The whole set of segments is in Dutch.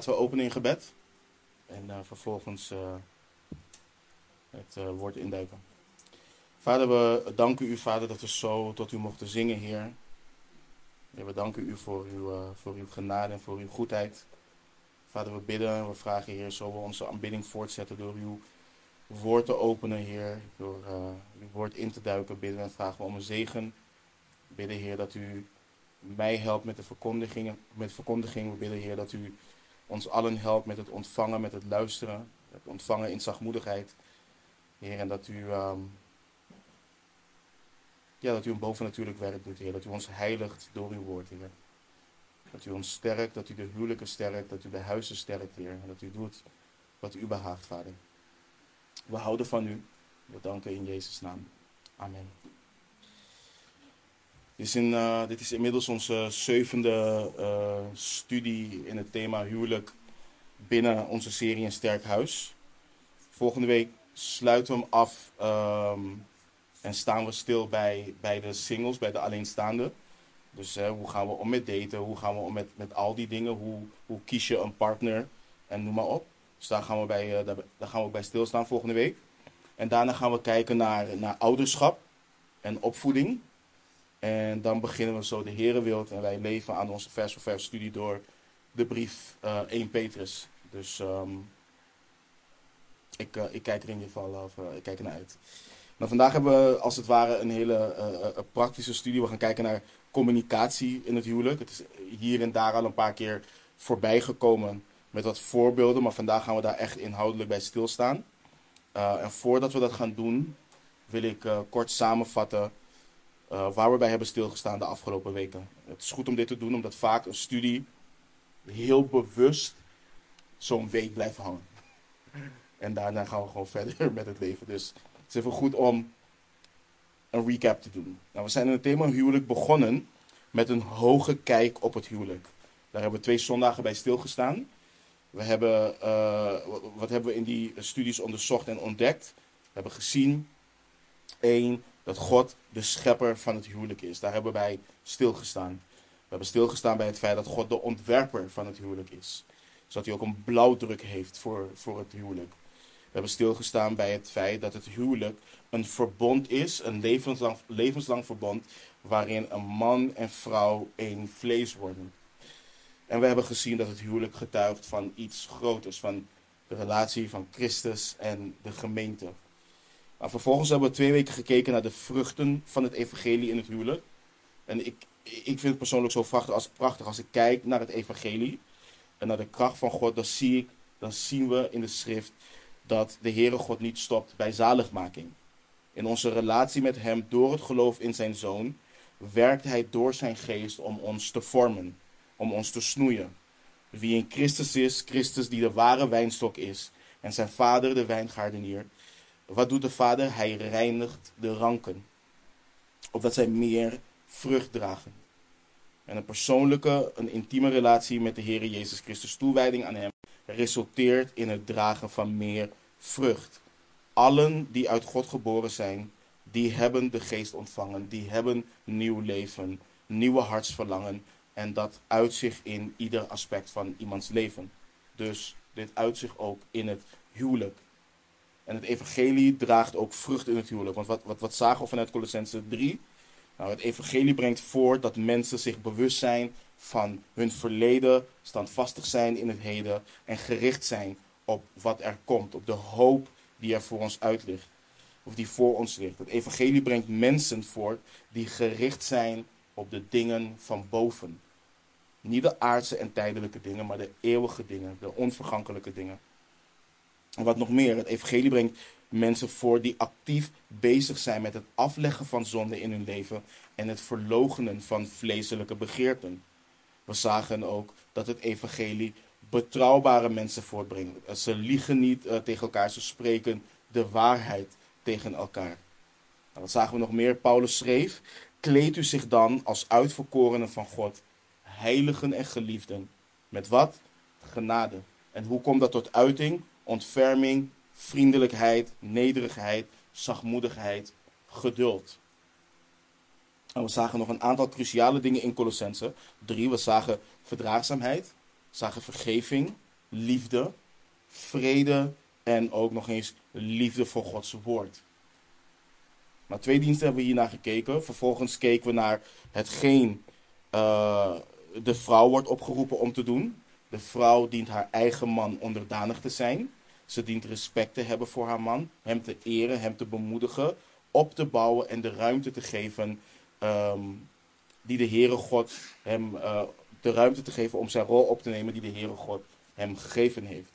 Laten we openen in gebed. En uh, vervolgens uh, het uh, woord induiken. Vader, we danken u, Vader, dat we zo tot u mochten zingen, Heer. We danken u voor uw, voor uw genade en voor uw goedheid. Vader, we bidden en we vragen, Heer, zo we onze aanbidding voortzetten door uw woord te openen, Heer. Door uw woord in te duiken, bidden en vragen we om een zegen. Bidden, Heer, dat u mij helpt met de verkondiging. Met verkondiging. We bidden, Heer, dat u ons allen helpt met het ontvangen, met het luisteren. Het ontvangen in zachtmoedigheid. Heer, en dat u, um, ja, dat u een bovennatuurlijk werk doet, Heer. Dat u ons heiligt door uw woord, Heer. Dat u ons sterkt, dat u de huwelijken sterkt, dat u de huizen sterkt, Heer. En dat u doet wat u behaagt, Vader. We houden van u. We danken in Jezus' naam. Amen. Dit is, in, uh, dit is inmiddels onze zevende uh, studie in het thema huwelijk binnen onze serie Een Sterk Huis. Volgende week sluiten we hem af um, en staan we stil bij, bij de singles, bij de alleenstaanden. Dus hoe gaan we om met daten, hoe gaan we om met, met al die dingen, hoe, hoe kies je een partner en noem maar op. Dus daar gaan, we bij, daar, daar gaan we bij stilstaan volgende week. En daarna gaan we kijken naar, naar ouderschap en opvoeding. En dan beginnen we zo de Heere wilt en wij leven aan onze vers voor vers studie door de brief uh, 1 Petrus. Dus um, ik, uh, ik kijk er in ieder geval uh, ik kijk er naar uit. Vandaag hebben we als het ware een hele praktische studie. We gaan kijken naar communicatie in het huwelijk. Het is hier en daar al een paar keer voorbij gekomen met wat voorbeelden, maar vandaag gaan we daar echt inhoudelijk bij stilstaan. en voordat we dat gaan doen, wil ik kort samenvatten uh, waar we bij hebben stilgestaan de afgelopen weken. Het is goed om dit te doen, omdat vaak een studie heel bewust zo'n week blijft hangen. En daarna gaan we gewoon verder met het leven. Dus het is even goed om een recap te doen. Nou, we zijn in het thema huwelijk begonnen met een hoge kijk op het huwelijk. Daar hebben we twee zondagen bij stilgestaan. We hebben, uh, wat hebben we in die studies onderzocht en ontdekt? We hebben gezien, één, dat God de schepper van het huwelijk is. Daar hebben wij stilgestaan. We hebben stilgestaan bij het feit dat God de ontwerper van het huwelijk is. Zodat hij ook een blauwdruk heeft voor, voor het huwelijk. We hebben stilgestaan bij het feit dat het huwelijk een verbond is, een levenslang, levenslang verbond, waarin een man en vrouw één vlees worden. En we hebben gezien dat het huwelijk getuigt van iets groters, van de relatie van Christus en de gemeente. Vervolgens hebben we twee weken gekeken naar de vruchten van het evangelie in het huwelijk. En ik, ik vind het persoonlijk zo prachtig als, prachtig als ik kijk naar het evangelie en naar de kracht van God. Dan, zie ik, dan zien we in de schrift dat de Heere God niet stopt bij zaligmaking. In onze relatie met Hem door het geloof in Zijn Zoon werkt Hij door Zijn geest om ons te vormen, om ons te snoeien. Wie in Christus is, Christus die de ware wijnstok is en zijn vader de wijngaardenier, wat doet de Vader? Hij reinigt de ranken. Opdat zij meer vrucht dragen. En een persoonlijke, een intieme relatie met de Heer Jezus Christus, toewijding aan Hem, resulteert in het dragen van meer vrucht. Allen die uit God geboren zijn, die hebben de geest ontvangen, die hebben nieuw leven, nieuwe hartsverlangen. En dat uit zich in ieder aspect van iemands leven. Dus dit uit zich ook in het huwelijk. En het evangelie draagt ook vrucht in het huwelijk. Want wat, wat, wat zagen we vanuit Colossense 3? Nou, het evangelie brengt voort dat mensen zich bewust zijn van hun verleden, standvastig zijn in het heden en gericht zijn op wat er komt, op de hoop die er voor ons uit ligt, of die voor ons ligt. Het evangelie brengt mensen voort die gericht zijn op de dingen van boven. Niet de aardse en tijdelijke dingen, maar de eeuwige dingen, de onvergankelijke dingen. En wat nog meer, het evangelie brengt mensen voor die actief bezig zijn met het afleggen van zonde in hun leven en het verlogenen van vleeselijke begeerten. We zagen ook dat het evangelie betrouwbare mensen voortbrengt. Ze liegen niet uh, tegen elkaar, ze spreken de waarheid tegen elkaar. Nou, wat zagen we nog meer? Paulus schreef: Kleed u zich dan als uitverkorenen van God, heiligen en geliefden. Met wat? Genade. En hoe komt dat tot uiting? Ontferming, vriendelijkheid, nederigheid, zachtmoedigheid, geduld. En we zagen nog een aantal cruciale dingen in Colossense. Drie, we zagen verdraagzaamheid, zagen vergeving, liefde, vrede en ook nog eens liefde voor Gods woord. Na twee diensten hebben we hiernaar gekeken. Vervolgens keken we naar hetgeen uh, de vrouw wordt opgeroepen om te doen. De vrouw dient haar eigen man onderdanig te zijn. Ze dient respect te hebben voor haar man, hem te eren, hem te bemoedigen, op te bouwen en de ruimte te geven um, die de Heere God hem, uh, de ruimte te geven om zijn rol op te nemen die de Heere God hem gegeven heeft.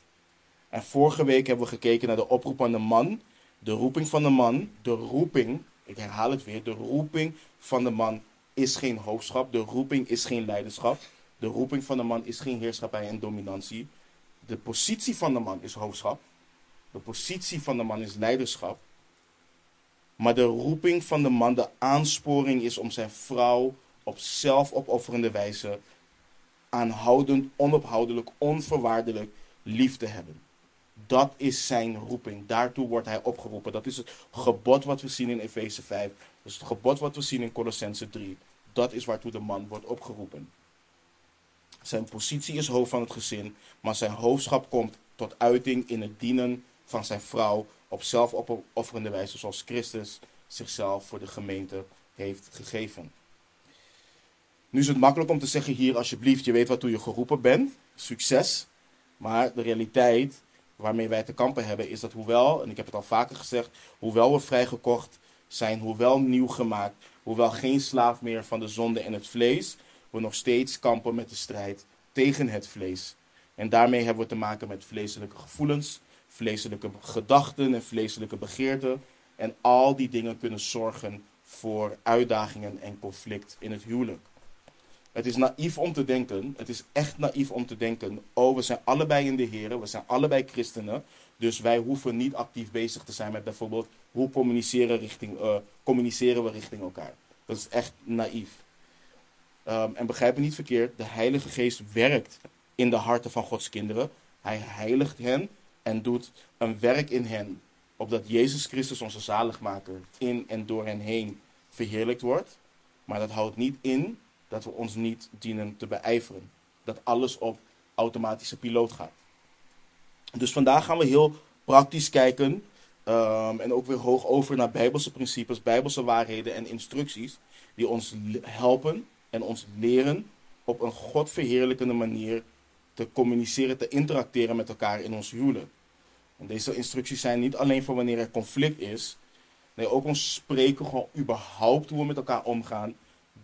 En vorige week hebben we gekeken naar de oproep aan de man, de roeping van de man, de roeping, ik herhaal het weer, de roeping van de man is geen hoofdschap, de roeping is geen leiderschap, de roeping van de man is geen heerschappij en dominantie. De positie van de man is hoofdschap, de positie van de man is leiderschap, maar de roeping van de man, de aansporing is om zijn vrouw op zelfopofferende wijze aanhoudend, onophoudelijk, onvoorwaardelijk lief te hebben. Dat is zijn roeping. Daartoe wordt hij opgeroepen. Dat is het gebod wat we zien in Efeze 5. Dat is het gebod wat we zien in Colossense 3. Dat is waartoe de man wordt opgeroepen. Zijn positie is hoofd van het gezin, maar zijn hoofdschap komt tot uiting in het dienen van zijn vrouw op zelfopofferende wijze, zoals Christus zichzelf voor de gemeente heeft gegeven. Nu is het makkelijk om te zeggen hier, alsjeblieft, je weet waartoe je geroepen bent. Succes. Maar de realiteit waarmee wij te kampen hebben, is dat hoewel, en ik heb het al vaker gezegd, hoewel we vrijgekocht zijn, hoewel nieuw gemaakt, hoewel geen slaaf meer van de zonde en het vlees, we nog steeds kampen met de strijd tegen het vlees. En daarmee hebben we te maken met vleeselijke gevoelens, vleeselijke gedachten en vleeselijke begeerten. En al die dingen kunnen zorgen voor uitdagingen en conflict in het huwelijk. Het is naïef om te denken, het is echt naïef om te denken, oh we zijn allebei in de Heer, we zijn allebei christenen, dus wij hoeven niet actief bezig te zijn met bijvoorbeeld hoe communiceren, richting, uh, communiceren we richting elkaar. Dat is echt naïef. Um, en begrijp me niet verkeerd, de Heilige Geest werkt in de harten van Gods kinderen. Hij heiligt hen en doet een werk in hen, opdat Jezus Christus, onze zaligmaker, in en door hen heen verheerlijkt wordt. Maar dat houdt niet in dat we ons niet dienen te beijveren. Dat alles op automatische piloot gaat. Dus vandaag gaan we heel praktisch kijken um, en ook weer hoog over naar bijbelse principes, bijbelse waarheden en instructies die ons helpen en ons leren op een godverheerlijkende manier te communiceren, te interacteren met elkaar in ons huwelijk. En deze instructies zijn niet alleen voor wanneer er conflict is, nee, ook ons spreken gewoon überhaupt hoe we met elkaar omgaan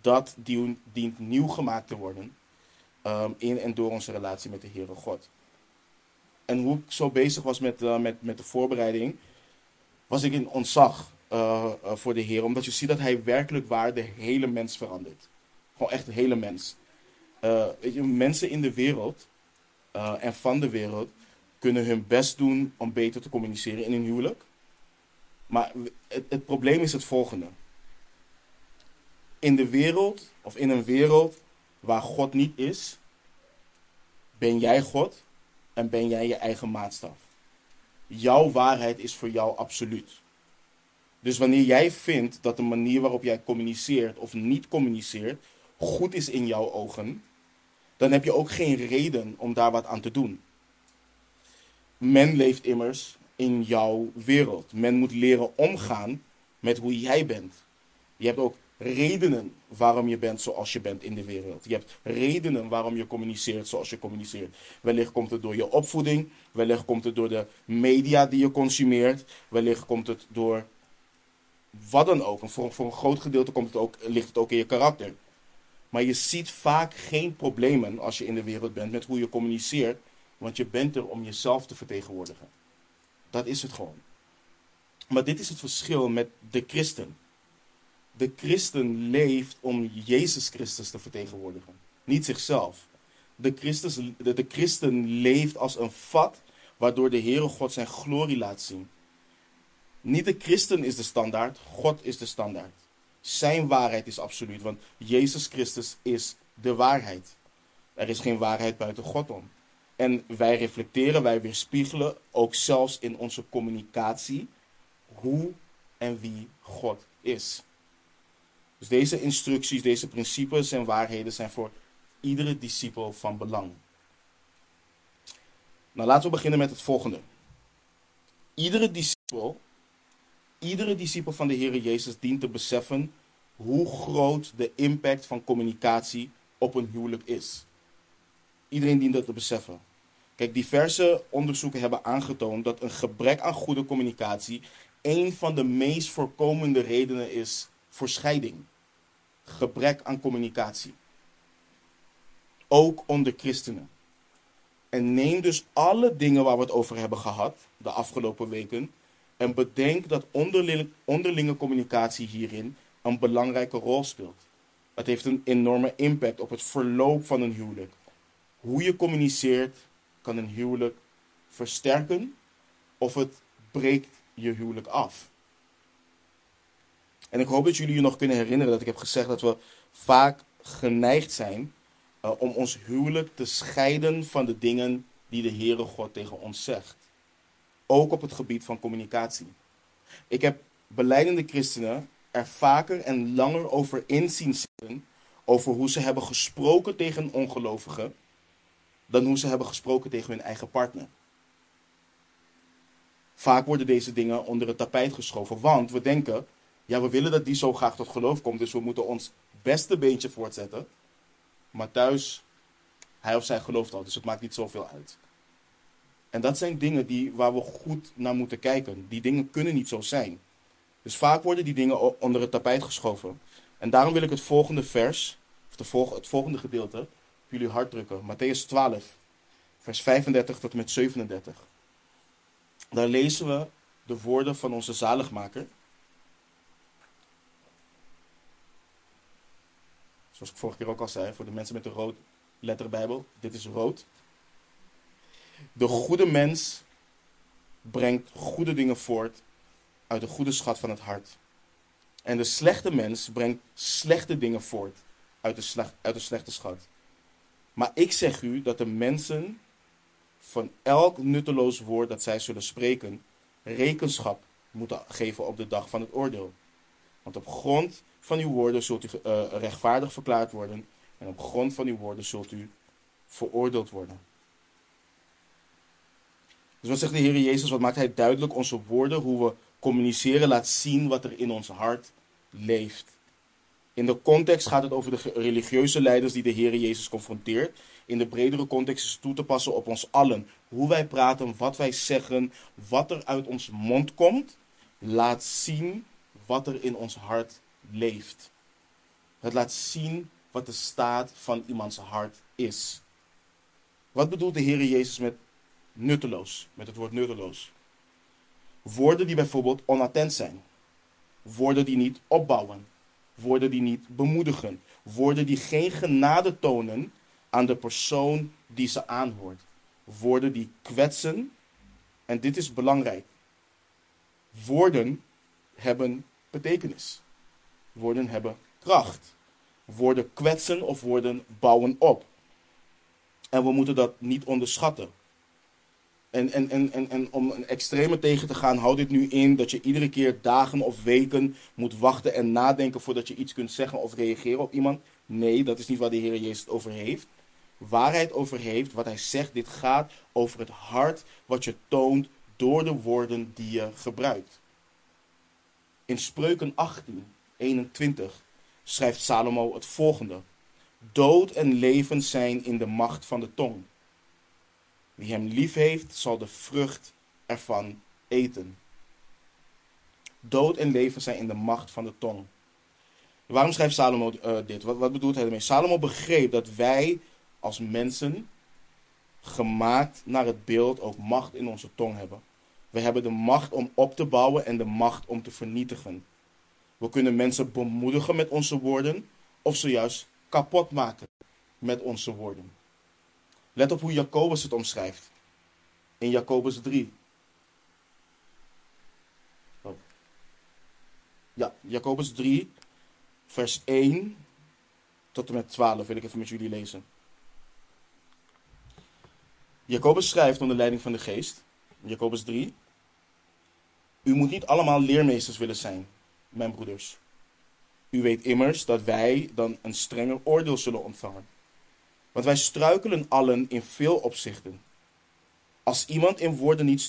dat dient nieuw gemaakt te worden um, in en door onze relatie met de Heere God. En hoe ik zo bezig was met, uh, met, met de voorbereiding, was ik in ontzag uh, uh, voor de Heer. Omdat je ziet dat Hij werkelijk waar de hele mens verandert. Gewoon echt de hele mens. weet je, mensen in de wereld en van de wereld kunnen hun best doen om beter te communiceren in hun huwelijk. Maar het, het probleem is het volgende in de wereld, of in een wereld waar God niet is, ben jij God en ben jij je eigen maatstaf. Jouw waarheid is voor jou absoluut. Dus wanneer jij vindt dat de manier waarop jij communiceert of niet communiceert goed is in jouw ogen, dan heb je ook geen reden om daar wat aan te doen. Men leeft immers in jouw wereld. Men moet leren omgaan met hoe jij bent. Je hebt ook redenen waarom je bent zoals je bent in de wereld. Je hebt redenen waarom je communiceert zoals je communiceert. Wellicht komt het door je opvoeding, wellicht komt het door de media die je consumeert, wellicht komt het door wat dan ook. Voor, voor een groot gedeelte komt het ook, ligt het ook in je karakter. Maar je ziet vaak geen problemen als je in de wereld bent met hoe je communiceert, want je bent er om jezelf te vertegenwoordigen. Dat is het gewoon. Maar dit is het verschil met de christen de christen leeft om Jezus Christus te vertegenwoordigen, niet zichzelf. De, de christen leeft als een vat waardoor de Heere God zijn glorie laat zien. Niet de christen is de standaard, God is de standaard. Zijn waarheid is absoluut, want Jezus Christus is de waarheid. Er is geen waarheid buiten God om. En wij reflecteren, wij weerspiegelen ook zelfs in onze communicatie hoe en wie God is. Dus deze instructies, deze principes en waarheden zijn voor iedere discipel van belang. Nou, laten we beginnen met het volgende. Iedere discipel, iedere discipel van de Heer Jezus dient te beseffen hoe groot de impact van communicatie op een huwelijk is. Iedereen dient dat te beseffen. Kijk, diverse onderzoeken hebben aangetoond dat een gebrek aan goede communicatie een van de meest voorkomende redenen is voor scheiding. Gebrek aan communicatie. Ook onder christenen. En neem dus alle dingen waar we het over hebben gehad de afgelopen weken. En bedenk dat onderlinge, communicatie hierin een belangrijke rol speelt. Het heeft een enorme impact op het verloop van een huwelijk. Hoe je communiceert kan een huwelijk versterken of het breekt je huwelijk af. En ik hoop dat jullie je nog kunnen herinneren dat ik heb gezegd dat we vaak geneigd zijn uh, om ons huwelijk te scheiden van de dingen die de Heere God tegen ons zegt. Ook op het gebied van communicatie. Ik heb beleidende christenen er vaker en langer over inzien zitten over hoe ze hebben gesproken tegen ongelovigen dan hoe ze hebben gesproken tegen hun eigen partner. Vaak worden deze dingen onder het tapijt geschoven, want we denken, ja, we willen dat die zo graag tot geloof komt, dus we moeten ons beste beentje voortzetten. Maar thuis, hij of zij gelooft al, dus het maakt niet zoveel uit. En dat zijn dingen die, waar we goed naar moeten kijken. Die dingen kunnen niet zo zijn. Dus vaak worden die dingen onder het tapijt geschoven. En daarom wil ik het volgende vers, of de het volgende gedeelte, op jullie hart drukken. Matthäus 12, vers 35 tot en met 37. Daar lezen we de woorden van onze zaligmaker. Zoals ik vorige keer ook al zei, voor de mensen met de rood letterbijbel, dit is rood. De goede mens brengt goede dingen voort uit de goede schat van het hart. En de slechte mens brengt slechte dingen voort uit de, slecht, uit de slechte schat. Maar ik zeg u dat de mensen van elk nutteloos woord dat zij zullen spreken, rekenschap moeten geven op de dag van het oordeel. Want op grond van uw woorden zult u uh, rechtvaardig verklaard worden en op grond van uw woorden zult u veroordeeld worden. Dus wat zegt de Heer Jezus? Wat maakt Hij duidelijk? Onze woorden, hoe we communiceren, laat zien wat er in ons hart leeft. In de context gaat het over de religieuze leiders die de Heer Jezus confronteert. In de bredere context is het toe te passen op ons allen. Hoe wij praten, wat wij zeggen, wat er uit ons mond komt, laat zien wat er in ons hart leeft. Het laat zien wat de staat van iemands hart is. Wat bedoelt de Heer Jezus met nutteloos, met het woord nutteloos? Woorden die bijvoorbeeld onattent zijn. Woorden die niet opbouwen. Woorden die niet bemoedigen. Woorden die geen genade tonen aan de persoon die ze aanhoort. Woorden die kwetsen. En dit is belangrijk. Woorden hebben betekenis. Woorden hebben kracht. Woorden kwetsen of woorden bouwen op. En we moeten dat niet onderschatten. En, en, en, en, om een extreme tegen te gaan, houd dit nu in dat je iedere keer dagen of weken moet wachten en nadenken voordat je iets kunt zeggen of reageren op iemand. Nee, dat is niet waar de Heer Jezus het over heeft. Waar hij het over heeft, wat hij zegt, dit gaat over het hart wat je toont door de woorden die je gebruikt. In Spreuken 18, 21 schrijft Salomo het volgende. Dood en leven zijn in de macht van de tong. Wie hem lief heeft, zal de vrucht ervan eten. Dood en leven zijn in de macht van de tong. Waarom schrijft Salomo uh, dit? Wat, wat bedoelt hij ermee? Salomo begreep dat wij als mensen, gemaakt naar het beeld, ook macht in onze tong hebben. We hebben de macht om op te bouwen en de macht om te vernietigen. We kunnen mensen bemoedigen met onze woorden of ze juist kapot maken met onze woorden. Let op hoe Jacobus het omschrijft. In Jacobus 3. Ja, Jacobus 3, vers 1 tot en met 12 wil ik even met jullie lezen. Jacobus schrijft onder leiding van de geest, Jacobus 3. U moet niet allemaal leermeesters willen zijn, mijn broeders. U weet immers dat wij dan een strenger oordeel zullen ontvangen. Want wij struikelen allen in veel opzichten. Als iemand in woorden niet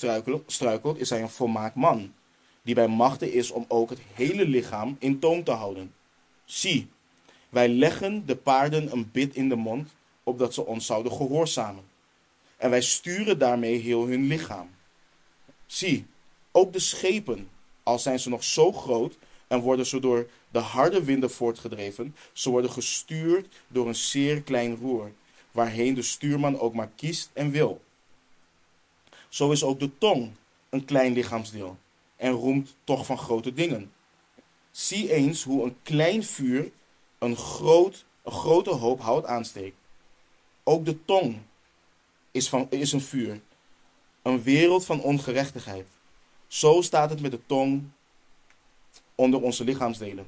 struikelt, is hij een volmaakt man, die bij machten is om ook het hele lichaam in toom te houden. Zie, wij leggen de paarden een bit in de mond, opdat ze ons zouden gehoorzamen. En wij sturen daarmee heel hun lichaam. Zie, ook de schepen, al zijn ze nog zo groot en worden ze door de harde winden voortgedreven, ze worden gestuurd door een zeer klein roer, waarheen de stuurman ook maar kiest en wil. Zo is ook de tong een klein lichaamsdeel en roemt toch van grote dingen. Zie eens hoe een klein vuur een, groot, een grote hoop hout aansteekt. Ook de tong is, van, is een vuur, een wereld van ongerechtigheid. Zo staat het met de tong onder onze lichaamsdelen.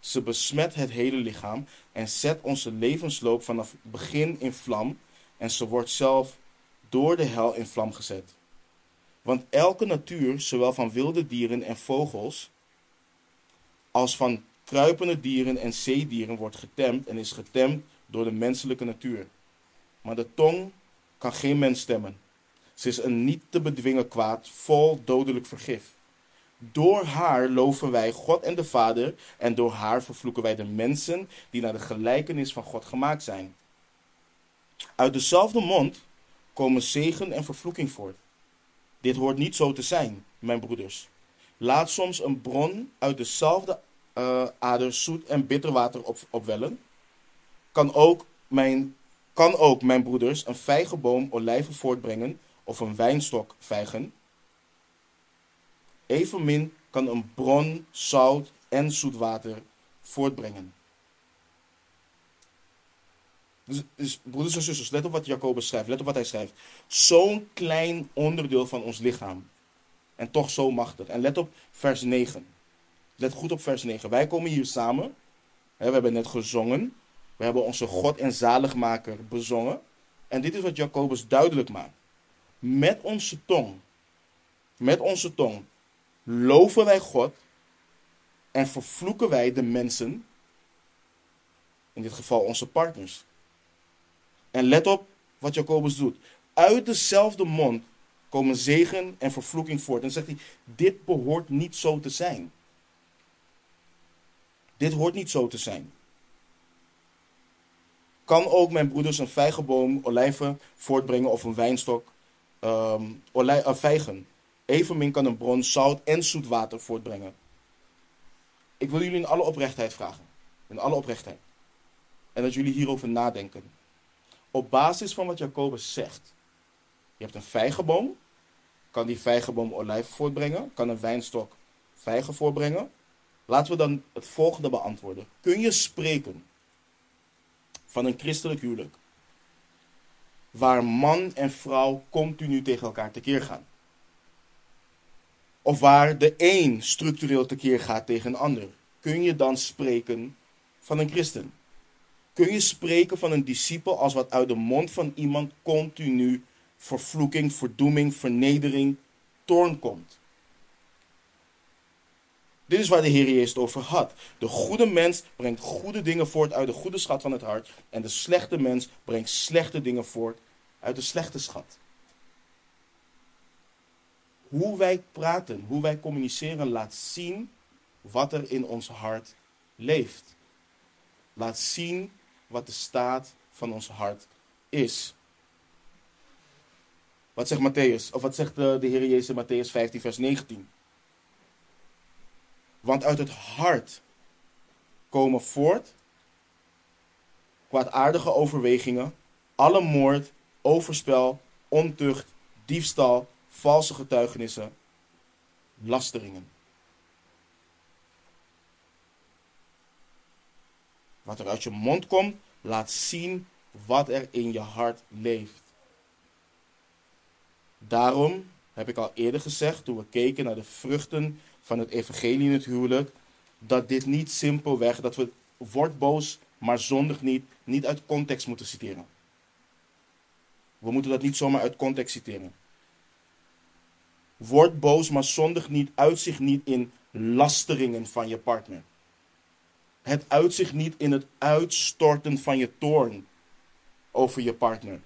Ze besmet het hele lichaam en zet onze levensloop vanaf het begin in vlam en ze wordt zelf door de hel in vlam gezet. Want elke natuur, zowel van wilde dieren en vogels, als van kruipende dieren en zeedieren, wordt getemd en is getemd door de menselijke natuur. Maar de tong kan geen mens stemmen. Ze is een niet te bedwingen kwaad, vol dodelijk vergif. Door haar loven wij God en de Vader, en door haar vervloeken wij de mensen die naar de gelijkenis van God gemaakt zijn. Uit dezelfde mond komen zegen en vervloeking voort. Dit hoort niet zo te zijn, mijn broeders. Laat soms een bron uit dezelfde uh, ader zoet en bitter water op, opwellen. Kan ook, mijn, kan ook, mijn broeders, een vijgenboom olijven voortbrengen of een wijnstok vijgen? Evenmin kan een bron zout en zoet water voortbrengen. Dus, dus, broeders en zusters, let op wat Jacobus schrijft. Let op wat hij schrijft. Zo'n klein onderdeel van ons lichaam. En toch zo machtig. En let op vers 9. Let goed op vers 9. Wij komen hier samen. we hebben net gezongen. We hebben onze God en zaligmaker bezongen. En dit is wat Jacobus duidelijk maakt. Met onze tong. Met onze tong. Loven wij God. En vervloeken wij de mensen. In dit geval onze partners. En let op wat Jacobus doet. Uit dezelfde mond komen zegen en vervloeking voort. En zegt hij: Dit behoort niet zo te zijn. Dit hoort niet zo te zijn. Kan ook mijn broeders een vijgenboom, olijven voortbrengen of een wijnstok, um, vijgen? Evenmin kan een bron zout en zoet water voortbrengen. Ik wil jullie in alle oprechtheid vragen. In alle oprechtheid. En dat jullie hierover nadenken. Op basis van wat Jacobus zegt. Je hebt een vijgenboom. Kan die vijgenboom olijven voortbrengen? Kan een wijnstok vijgen voortbrengen? Laten we dan het volgende beantwoorden. Kun je spreken van een christelijk huwelijk waar man en vrouw continu tegen elkaar tekeer gaan? Of waar de een structureel tekeer gaat tegen een ander? Kun je dan spreken van een christen? Kun je spreken van een discipel als wat uit de mond van iemand continu vervloeking, verdoeming, vernedering, toorn komt? Dit is waar de Heer Jezus over had. De goede mens brengt goede dingen voort uit de goede schat van het hart. En de slechte mens brengt slechte dingen voort uit de slechte schat. Hoe wij praten, hoe wij communiceren, laat zien wat er in ons hart leeft. Laat zien wat de staat van ons hart is. Wat zegt Matthäus? Of wat zegt de, de Heer Jezus in Matthäus 15, vers 19? Want uit het hart komen voort kwaadaardige overwegingen, alle moord, overspel, ontucht, diefstal, valse getuigenissen, lasteringen. Wat er uit je mond komt, laat zien wat er in je hart leeft. Daarom heb ik al eerder gezegd, toen we keken naar de vruchten van het evangelie in het huwelijk, dat dit niet simpelweg, dat we word boos, maar zondig niet, niet uit context moeten citeren. We moeten dat niet zomaar uit context citeren. Word boos, maar zondig niet, uitzicht niet in lasteringen van je partner. Het uitzicht niet in het uitstorten van je toorn over je partner.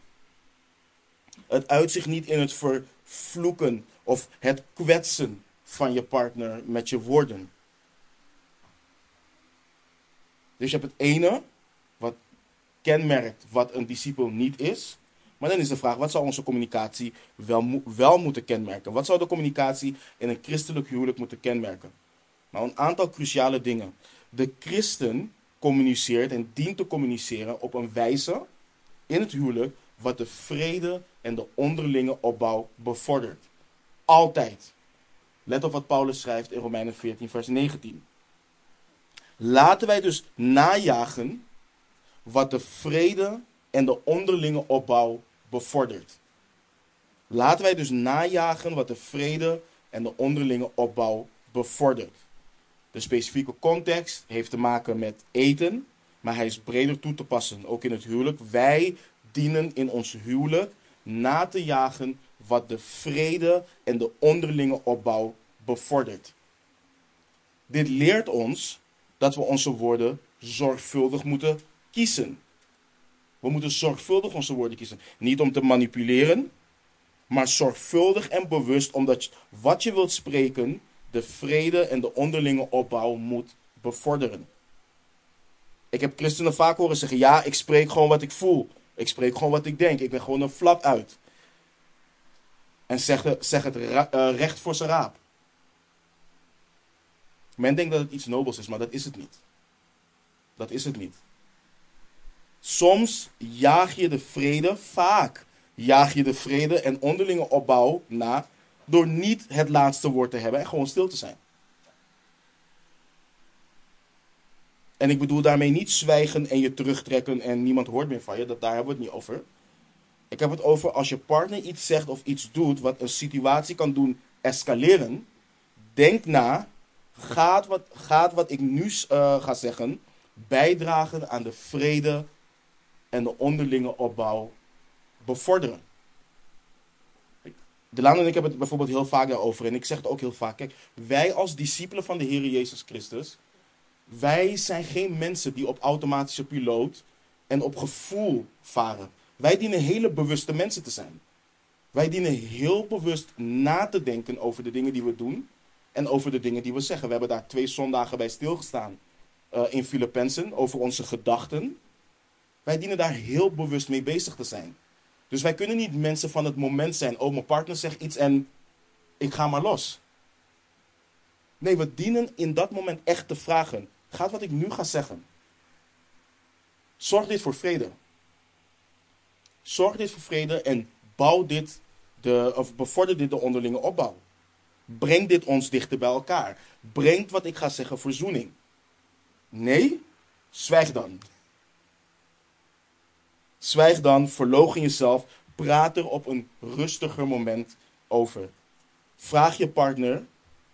Het uitzicht niet in het vervloeken of het kwetsen van je partner met je woorden. Dus je hebt het ene, wat kenmerkt wat een discipel niet is. Maar dan is de vraag, wat zou onze communicatie wel, wel moeten kenmerken? Wat zou de communicatie in een christelijk huwelijk moeten kenmerken? Nou, een aantal cruciale dingen. De christen communiceert en dient te communiceren op een wijze in het huwelijk wat de vrede en de onderlinge opbouw bevordert. Altijd. Let op wat Paulus schrijft in Romeinen 14, vers 19. Laten wij dus najagen wat de vrede en de onderlinge opbouw bevordert. Laten wij dus najagen wat de vrede en de onderlinge opbouw bevordert. De specifieke context heeft te maken met eten, maar hij is breder toe te passen, ook in het huwelijk. Wij dienen in ons huwelijk na te jagen wat de vrede en de onderlinge opbouw bevordert. Dit leert ons dat we onze woorden zorgvuldig moeten kiezen. We moeten zorgvuldig onze woorden kiezen. Niet om te manipuleren, maar zorgvuldig en bewust omdat wat je wilt spreken de vrede en de onderlinge opbouw moet bevorderen. Ik heb christenen vaak horen zeggen: ja, ik spreek gewoon wat ik voel. Ik spreek gewoon wat ik denk. Ik ben gewoon een flap uit. En zeg, zeg het eh, recht voor zijn raap. Men denkt dat het iets nobels is, maar dat is het niet. Dat is het niet. Soms jaag je de vrede, vaak jaag je de vrede en onderlinge opbouw na door niet het laatste woord te hebben en gewoon stil te zijn. En ik bedoel daarmee niet zwijgen en je terugtrekken en niemand hoort meer van je. Dat, daar hebben we het niet over. Ik heb het over als je partner iets zegt of iets doet wat een situatie kan doen escaleren. Denk na, gaat wat, gaat wat ik nu uh, ga zeggen bijdragen aan de vrede en de onderlinge opbouw bevorderen? Delano en ik hebben het bijvoorbeeld heel vaak daarover. En ik zeg het ook heel vaak. Kijk, wij als discipelen van de Heer Jezus Christus. Wij zijn geen mensen die op automatische piloot en op gevoel varen. Wij dienen hele bewuste mensen te zijn. Wij dienen heel bewust na te denken over de dingen die we doen en over de dingen die we zeggen. We hebben daar twee zondagen bij stilgestaan uh, in Filippenzen over onze gedachten. Wij dienen daar heel bewust mee bezig te zijn. Dus wij kunnen niet mensen van het moment zijn. Oh, mijn partner zegt iets en ik ga maar los. Nee, we dienen in dat moment echt te vragen. Gaat wat ik nu ga zeggen? Zorg dit voor vrede. Zorg dit voor vrede en bouw dit de, of bevorder dit de onderlinge opbouw. Breng dit ons dichter bij elkaar. Brengt wat ik ga zeggen verzoening. Nee, zwijg dan. Zwijg dan, verloochen jezelf, praat er op een rustiger moment over. Vraag je partner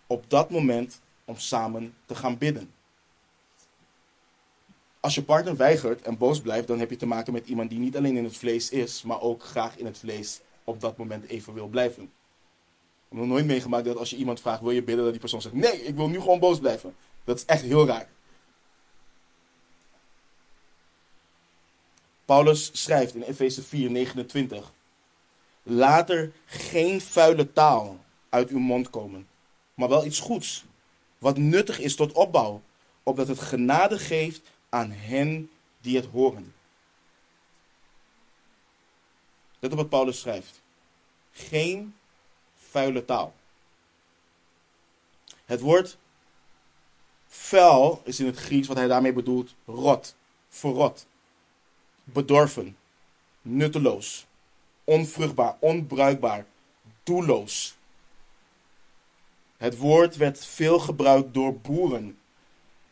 op dat moment om samen te gaan bidden. Als je partner weigert en boos blijft, dan heb je te maken met iemand die niet alleen in het vlees is, maar ook graag in het vlees op dat moment even wil blijven. Ik heb nog nooit meegemaakt dat als je iemand vraagt, wil je bidden, dat die persoon zegt, nee, ik wil nu gewoon boos blijven. Dat is echt heel raar. Paulus schrijft in Efeze 4, 29. Laat er geen vuile taal uit uw mond komen, maar wel iets goeds, wat nuttig is tot opbouw, opdat het genade geeft aan hen die het horen. Let op wat Paulus schrijft. Geen vuile taal. Het woord vuil is in het Grieks wat hij daarmee bedoelt rot, verrot bedorven, nutteloos, onvruchtbaar, onbruikbaar, doelloos. Het woord werd veel gebruikt door boeren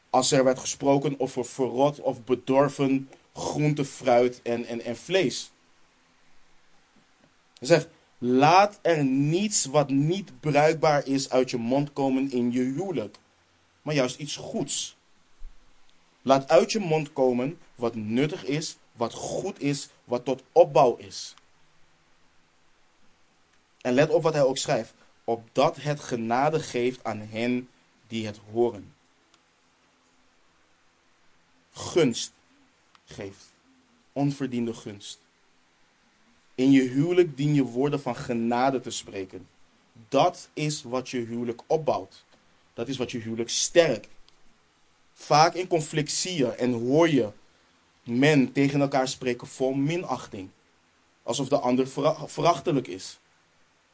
als er werd gesproken over verrot of bedorven groente, fruit en, en, en vlees. Hij zegt, laat er niets wat niet bruikbaar is uit je mond komen in je huwelijk, maar juist iets goeds. Laat uit je mond komen wat nuttig is wat goed is, wat tot opbouw is. En let op wat hij ook schrijft. Opdat het genade geeft aan hen die het horen. Gunst geeft. Onverdiende gunst. In je huwelijk dien je woorden van genade te spreken. Dat is wat je huwelijk opbouwt. Dat is wat je huwelijk sterkt. Vaak in conflict zie je en hoor je men tegen elkaar spreken vol minachting. Alsof de ander verachtelijk is.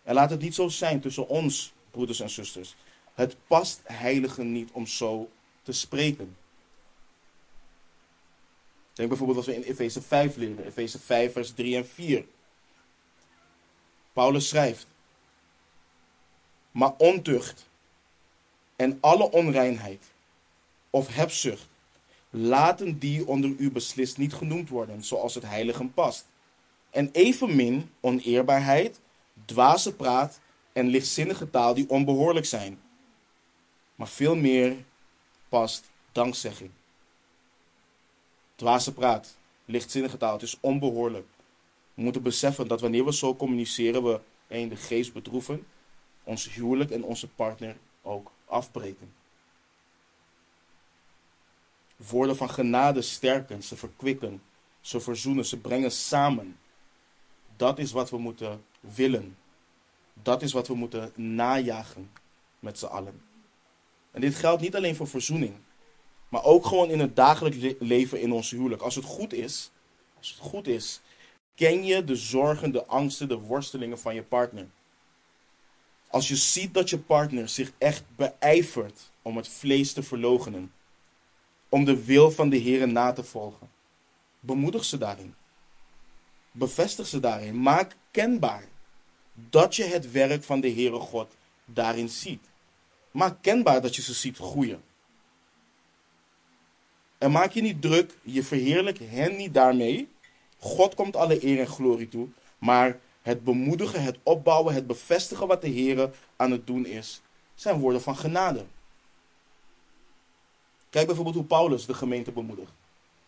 En laat het niet zo zijn tussen ons, broeders en zusters. Het past heiligen niet om zo te spreken. Denk bijvoorbeeld als we in Efeze 5 leren, Efeze 5, vers 3 en 4. Paulus schrijft: Maar ontucht en alle onreinheid of hebzucht, laten die onder u beslist niet genoemd worden, zoals het heiligen past. En evenmin oneerbaarheid, dwaze praat en lichtzinnige taal die onbehoorlijk zijn. Maar veel meer past dankzegging. Dwaze praat, lichtzinnige taal, het is onbehoorlijk. We moeten beseffen dat wanneer we zo communiceren, we in de geest bedroeven, ons huwelijk en onze partner ook afbreken. Woorden van genade sterken, ze verkwikken, ze verzoenen, ze brengen samen. Dat is wat we moeten willen. Dat is wat we moeten najagen met z'n allen. En dit geldt niet alleen voor verzoening, maar ook gewoon in het dagelijks leven in ons huwelijk. Als het goed is, als het goed is, ken je de zorgen, de angsten, de worstelingen van je partner. Als je ziet dat je partner zich echt beijvert om het vlees te verlogenen, om de wil van de Heer na te volgen, bemoedig ze daarin. Bevestig ze daarin. Maak kenbaar dat je het werk van de Heere God daarin ziet. Maak kenbaar dat je ze ziet groeien. En maak je niet druk, je verheerlijkt hen niet daarmee. God komt alle eer en glorie toe. Maar het bemoedigen, het opbouwen, het bevestigen wat de Heer aan het doen is, zijn woorden van genade. Kijk bijvoorbeeld hoe Paulus de gemeente bemoedigt.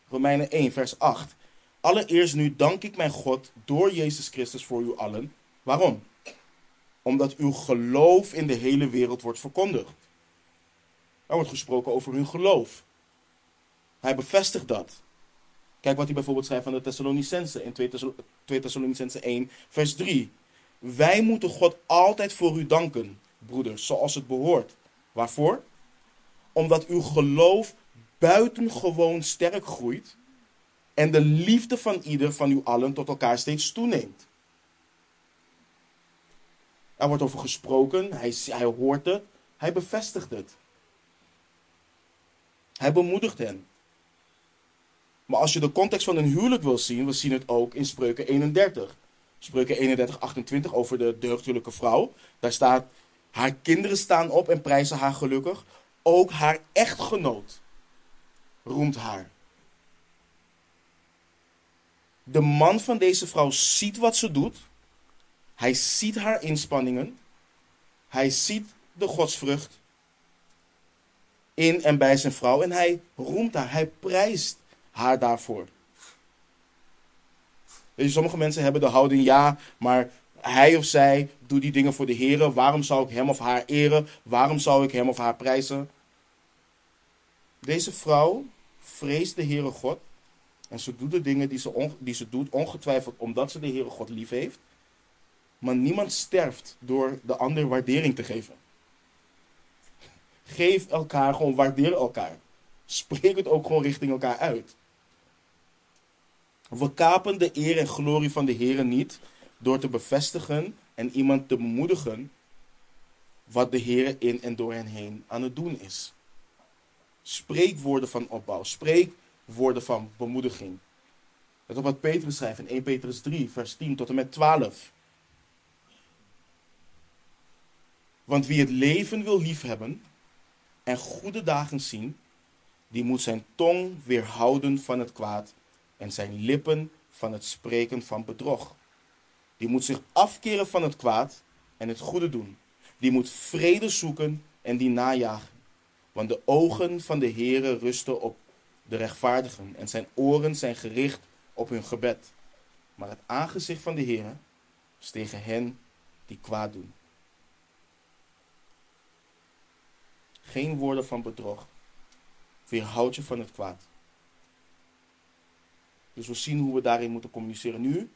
Romeinen 1, vers 8. Allereerst nu dank ik mijn God door Jezus Christus voor u allen. Waarom? Omdat uw geloof in de hele wereld wordt verkondigd. Er wordt gesproken over hun geloof. Hij bevestigt dat. Kijk wat hij bijvoorbeeld schrijft van de Thessalonicense in 2 Thessalonicense 1, vers 3. Wij moeten God altijd voor u danken, broeders, zoals het behoort. Waarvoor? Omdat uw geloof buitengewoon sterk groeit en de liefde van ieder van u allen tot elkaar steeds toeneemt. Er wordt over gesproken, hij, hij hoort het, hij bevestigt het. Hij bemoedigt hen. Maar als je de context van een huwelijk wil zien, we zien het ook in Spreuken 31. Spreuken 31, 28 over de deugdelijke vrouw. Daar staat, haar kinderen staan op en prijzen haar gelukkig. Ook haar echtgenoot roemt haar. De man van deze vrouw ziet wat ze doet. Hij ziet haar inspanningen. Hij ziet de godsvrucht in en bij zijn vrouw. En hij roemt haar. Hij prijst haar daarvoor. Sommige mensen hebben de houding, ja, maar hij of zij doet die dingen voor de Heer. Waarom zou ik hem of haar eren? Waarom zou ik hem of haar prijzen? Deze vrouw vreest de Heere God. En ze doet de dingen die ze, die ze doet, ongetwijfeld omdat ze de Heere God lief heeft. Maar niemand sterft door de ander waardering te geven. Geef elkaar gewoon, waardeer elkaar. Spreek het ook gewoon richting elkaar uit. We kapen de eer en glorie van de Heer niet door te bevestigen en iemand te bemoedigen wat de Heer in en door hen heen aan het doen is. Spreek woorden van opbouw. Spreek woorden van bemoediging. Let op wat Petrus schrijft in 1 Petrus 3, vers 10 tot en met 12. Want wie het leven wil liefhebben en goede dagen zien, die moet zijn tong weerhouden van het kwaad en zijn lippen van het spreken van bedrog. Die moet zich afkeren van het kwaad en het goede doen. Die moet vrede zoeken en die najagen. Want de ogen van de Heere rusten op de rechtvaardigen en zijn oren zijn gericht op hun gebed. Maar het aangezicht van de Heere is tegen hen die kwaad doen. Geen woorden van bedrog. Weerhoud je van het kwaad. Dus we zien hoe we daarin moeten communiceren. Nu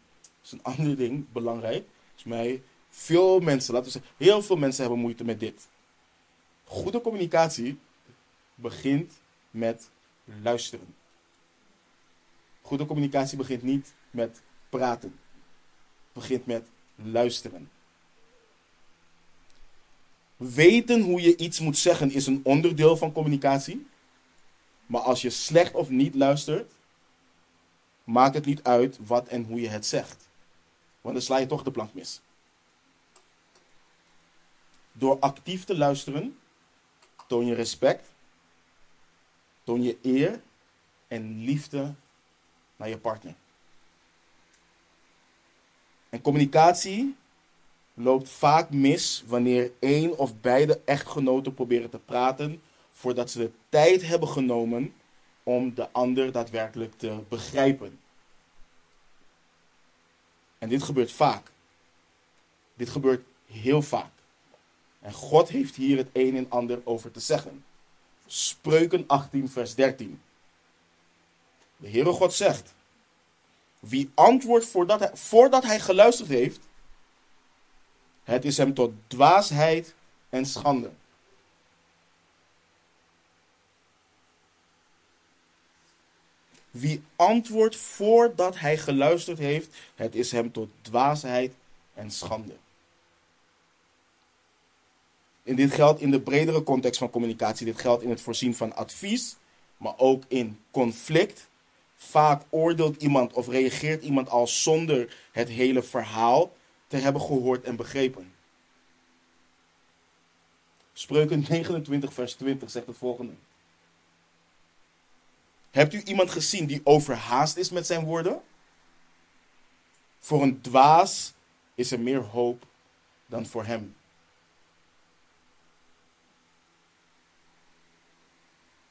is een ander ding, belangrijk. Is mij, veel mensen, laten we zeggen, heel veel mensen hebben moeite met dit. Goede communicatie begint met luisteren. Goede communicatie begint niet met praten. Begint met luisteren. Weten hoe je iets moet zeggen is een onderdeel van communicatie. Maar als je slecht of niet luistert, maakt het niet uit wat en hoe je het zegt. Want dan sla je toch de plank mis. Door actief te luisteren, toon je respect, toon je eer en liefde naar je partner. En communicatie loopt vaak mis wanneer één of beide echtgenoten proberen te praten voordat ze de tijd hebben genomen om de ander daadwerkelijk te begrijpen. En dit gebeurt vaak. Dit gebeurt heel vaak. En God heeft hier het een en ander over te zeggen. Spreuken 18, vers 13. De Heere God zegt: Wie antwoordt voordat hij, voordat hij geluisterd heeft, het is hem tot dwaasheid en schande. Wie antwoordt voordat hij geluisterd heeft, het is hem tot dwaasheid en schande. En dit geldt in de bredere context van communicatie. Dit geldt in het voorzien van advies, maar ook in conflict. Vaak oordeelt iemand of reageert iemand al zonder het hele verhaal te hebben gehoord en begrepen. Spreuken 29, vers 20 zegt het volgende. Hebt u iemand gezien die overhaast is met zijn woorden? Voor een dwaas is er meer hoop dan voor hem.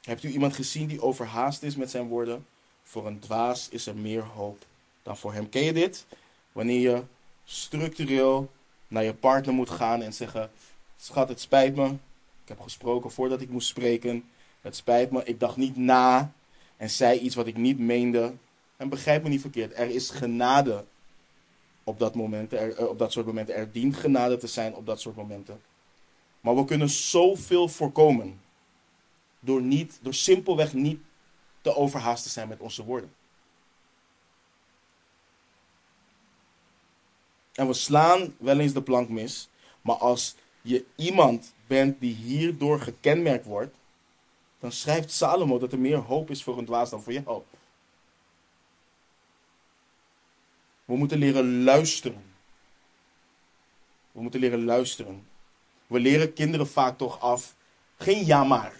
Hebt u iemand gezien die overhaast is met zijn woorden? Voor een dwaas is er meer hoop dan voor hem. Ken je dit? Wanneer je structureel naar je partner moet gaan en zeggen: Schat, het spijt me. Ik heb gesproken voordat ik moest spreken. Het spijt me. Ik dacht niet na en zei iets wat ik niet meende. En begrijp me niet verkeerd. Er is genade op dat, moment, eh, op dat soort momenten. Er dient genade te zijn op dat soort momenten. Maar we kunnen zoveel voorkomen. Door, niet, door simpelweg niet te overhaast te zijn met onze woorden. En we slaan wel eens de plank mis. Maar als je iemand bent die hierdoor gekenmerkt wordt, dan schrijft Salomo dat er meer hoop is voor een dwaas dan voor jou. We moeten leren luisteren. We moeten leren luisteren. We leren kinderen vaak toch af, geen ja maar.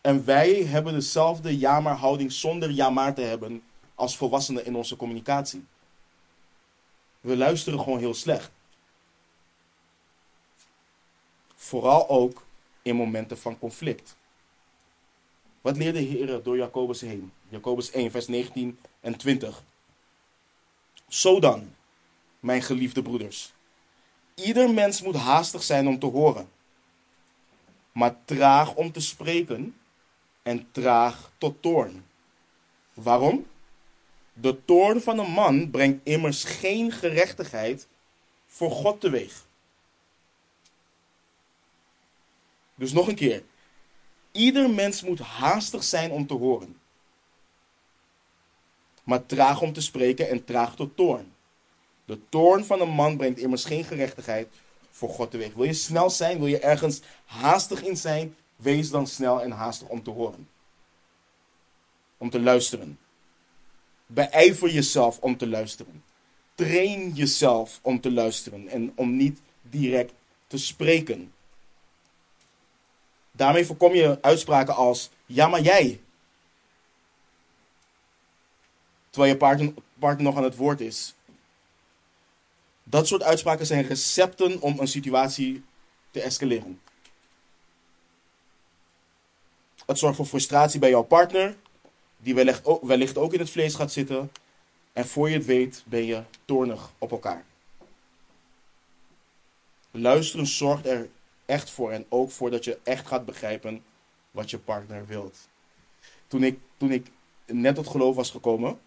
En wij hebben dezelfde ja maar houding zonder ja maar te hebben als volwassenen in onze communicatie. We luisteren gewoon heel slecht. Vooral ook in momenten van conflict. Wat leerde de Heer door Jacobus heen? Jacobus 1, vers 19 en 20. Zo dan, mijn geliefde broeders. Ieder mens moet haastig zijn om te horen, maar traag om te spreken en traag tot toorn. Waarom? De toorn van een man brengt immers geen gerechtigheid voor God teweeg. Dus nog een keer. Ieder mens moet haastig zijn om te horen. Maar traag om te spreken en traag tot toorn. De toorn van een man brengt immers geen gerechtigheid voor God teweeg. Wil je snel zijn? Wil je ergens haastig in zijn? Wees dan snel en haastig om te horen. Om te luisteren. Beijver jezelf om te luisteren. Train jezelf om te luisteren en om niet direct te spreken. Daarmee voorkom je uitspraken als ja, maar jij. Terwijl je partner, partner nog aan het woord is. Dat soort uitspraken zijn recepten om een situatie te escaleren. Het zorgt voor frustratie bij jouw partner, die wellicht ook, wellicht ook in het vlees gaat zitten. En voor je het weet ben je toornig op elkaar. Luisteren zorgt er echt voor. En ook voor dat je echt gaat begrijpen wat je partner wilt. Toen ik, toen ik net tot geloof was gekomen,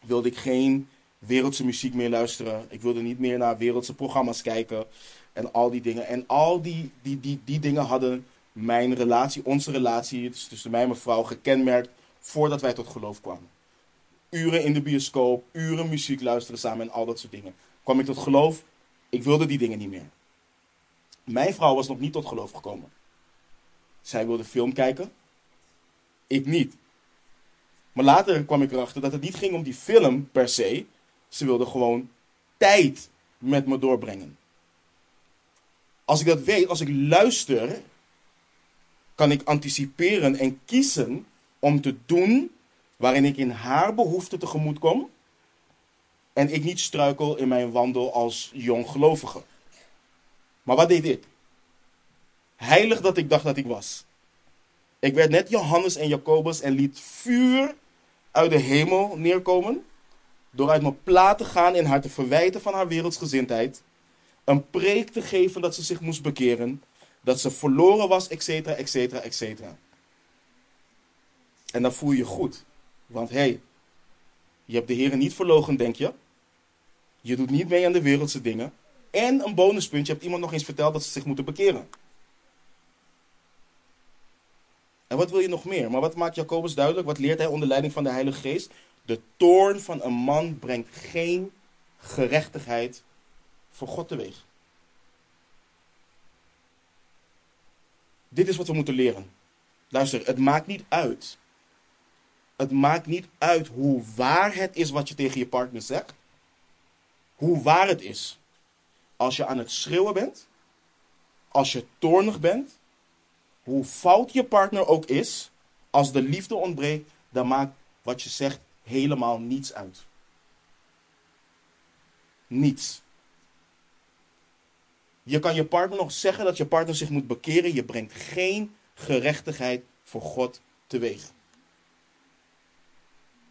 wilde ik geen wereldse muziek meer luisteren. Ik wilde niet meer naar wereldse programma's kijken. En al die dingen. En al die, die, die, die dingen hadden mijn relatie, onze relatie dus tussen mij en mijn vrouw gekenmerkt voordat wij tot geloof kwamen. Uren in de bioscoop, uren muziek luisteren samen en al dat soort dingen. Kwam ik tot geloof, ik wilde die dingen niet meer. Mijn vrouw was nog niet tot geloof gekomen. Zij wilde film kijken, ik niet. Maar later kwam ik erachter dat het niet ging om die film per se. Ze wilde gewoon tijd met me doorbrengen. Als ik dat weet, als ik luister, kan ik anticiperen en kiezen om te doen waarin ik in haar behoefte tegemoet kom en ik niet struikel in mijn wandel als jong gelovige. Maar wat deed ik? Heilig dat ik dacht dat ik was. Ik werd net Johannes en Jacobus en liet vuur uit de hemel neerkomen. Door uit mijn plaat te gaan en haar te verwijten van haar wereldsgezindheid. Een preek te geven dat ze zich moest bekeren. Dat ze verloren was, et cetera, et cetera, et cetera. En dan voel je goed. Want hé, hey, je hebt de Heer niet verlogen, denk je. Je doet niet mee aan de wereldse dingen. En een bonuspunt, je hebt iemand nog eens verteld dat ze zich moeten bekeren. En wat wil je nog meer? Maar wat maakt Jacobus duidelijk? Wat leert hij onder leiding van de Heilige Geest? De toorn van een man brengt geen gerechtigheid voor God teweeg. Dit is wat we moeten leren. Luister, het maakt niet uit. Het maakt niet uit hoe waar het is wat je tegen je partner zegt. Hoe waar het is. Als je aan het schreeuwen bent. Als je toornig bent. Hoe fout je partner ook is. Als de liefde ontbreekt, dan maakt wat je zegt helemaal niets uit. Niets. Je kan je partner nog zeggen dat je partner zich moet bekeren. Je brengt geen gerechtigheid voor God teweeg.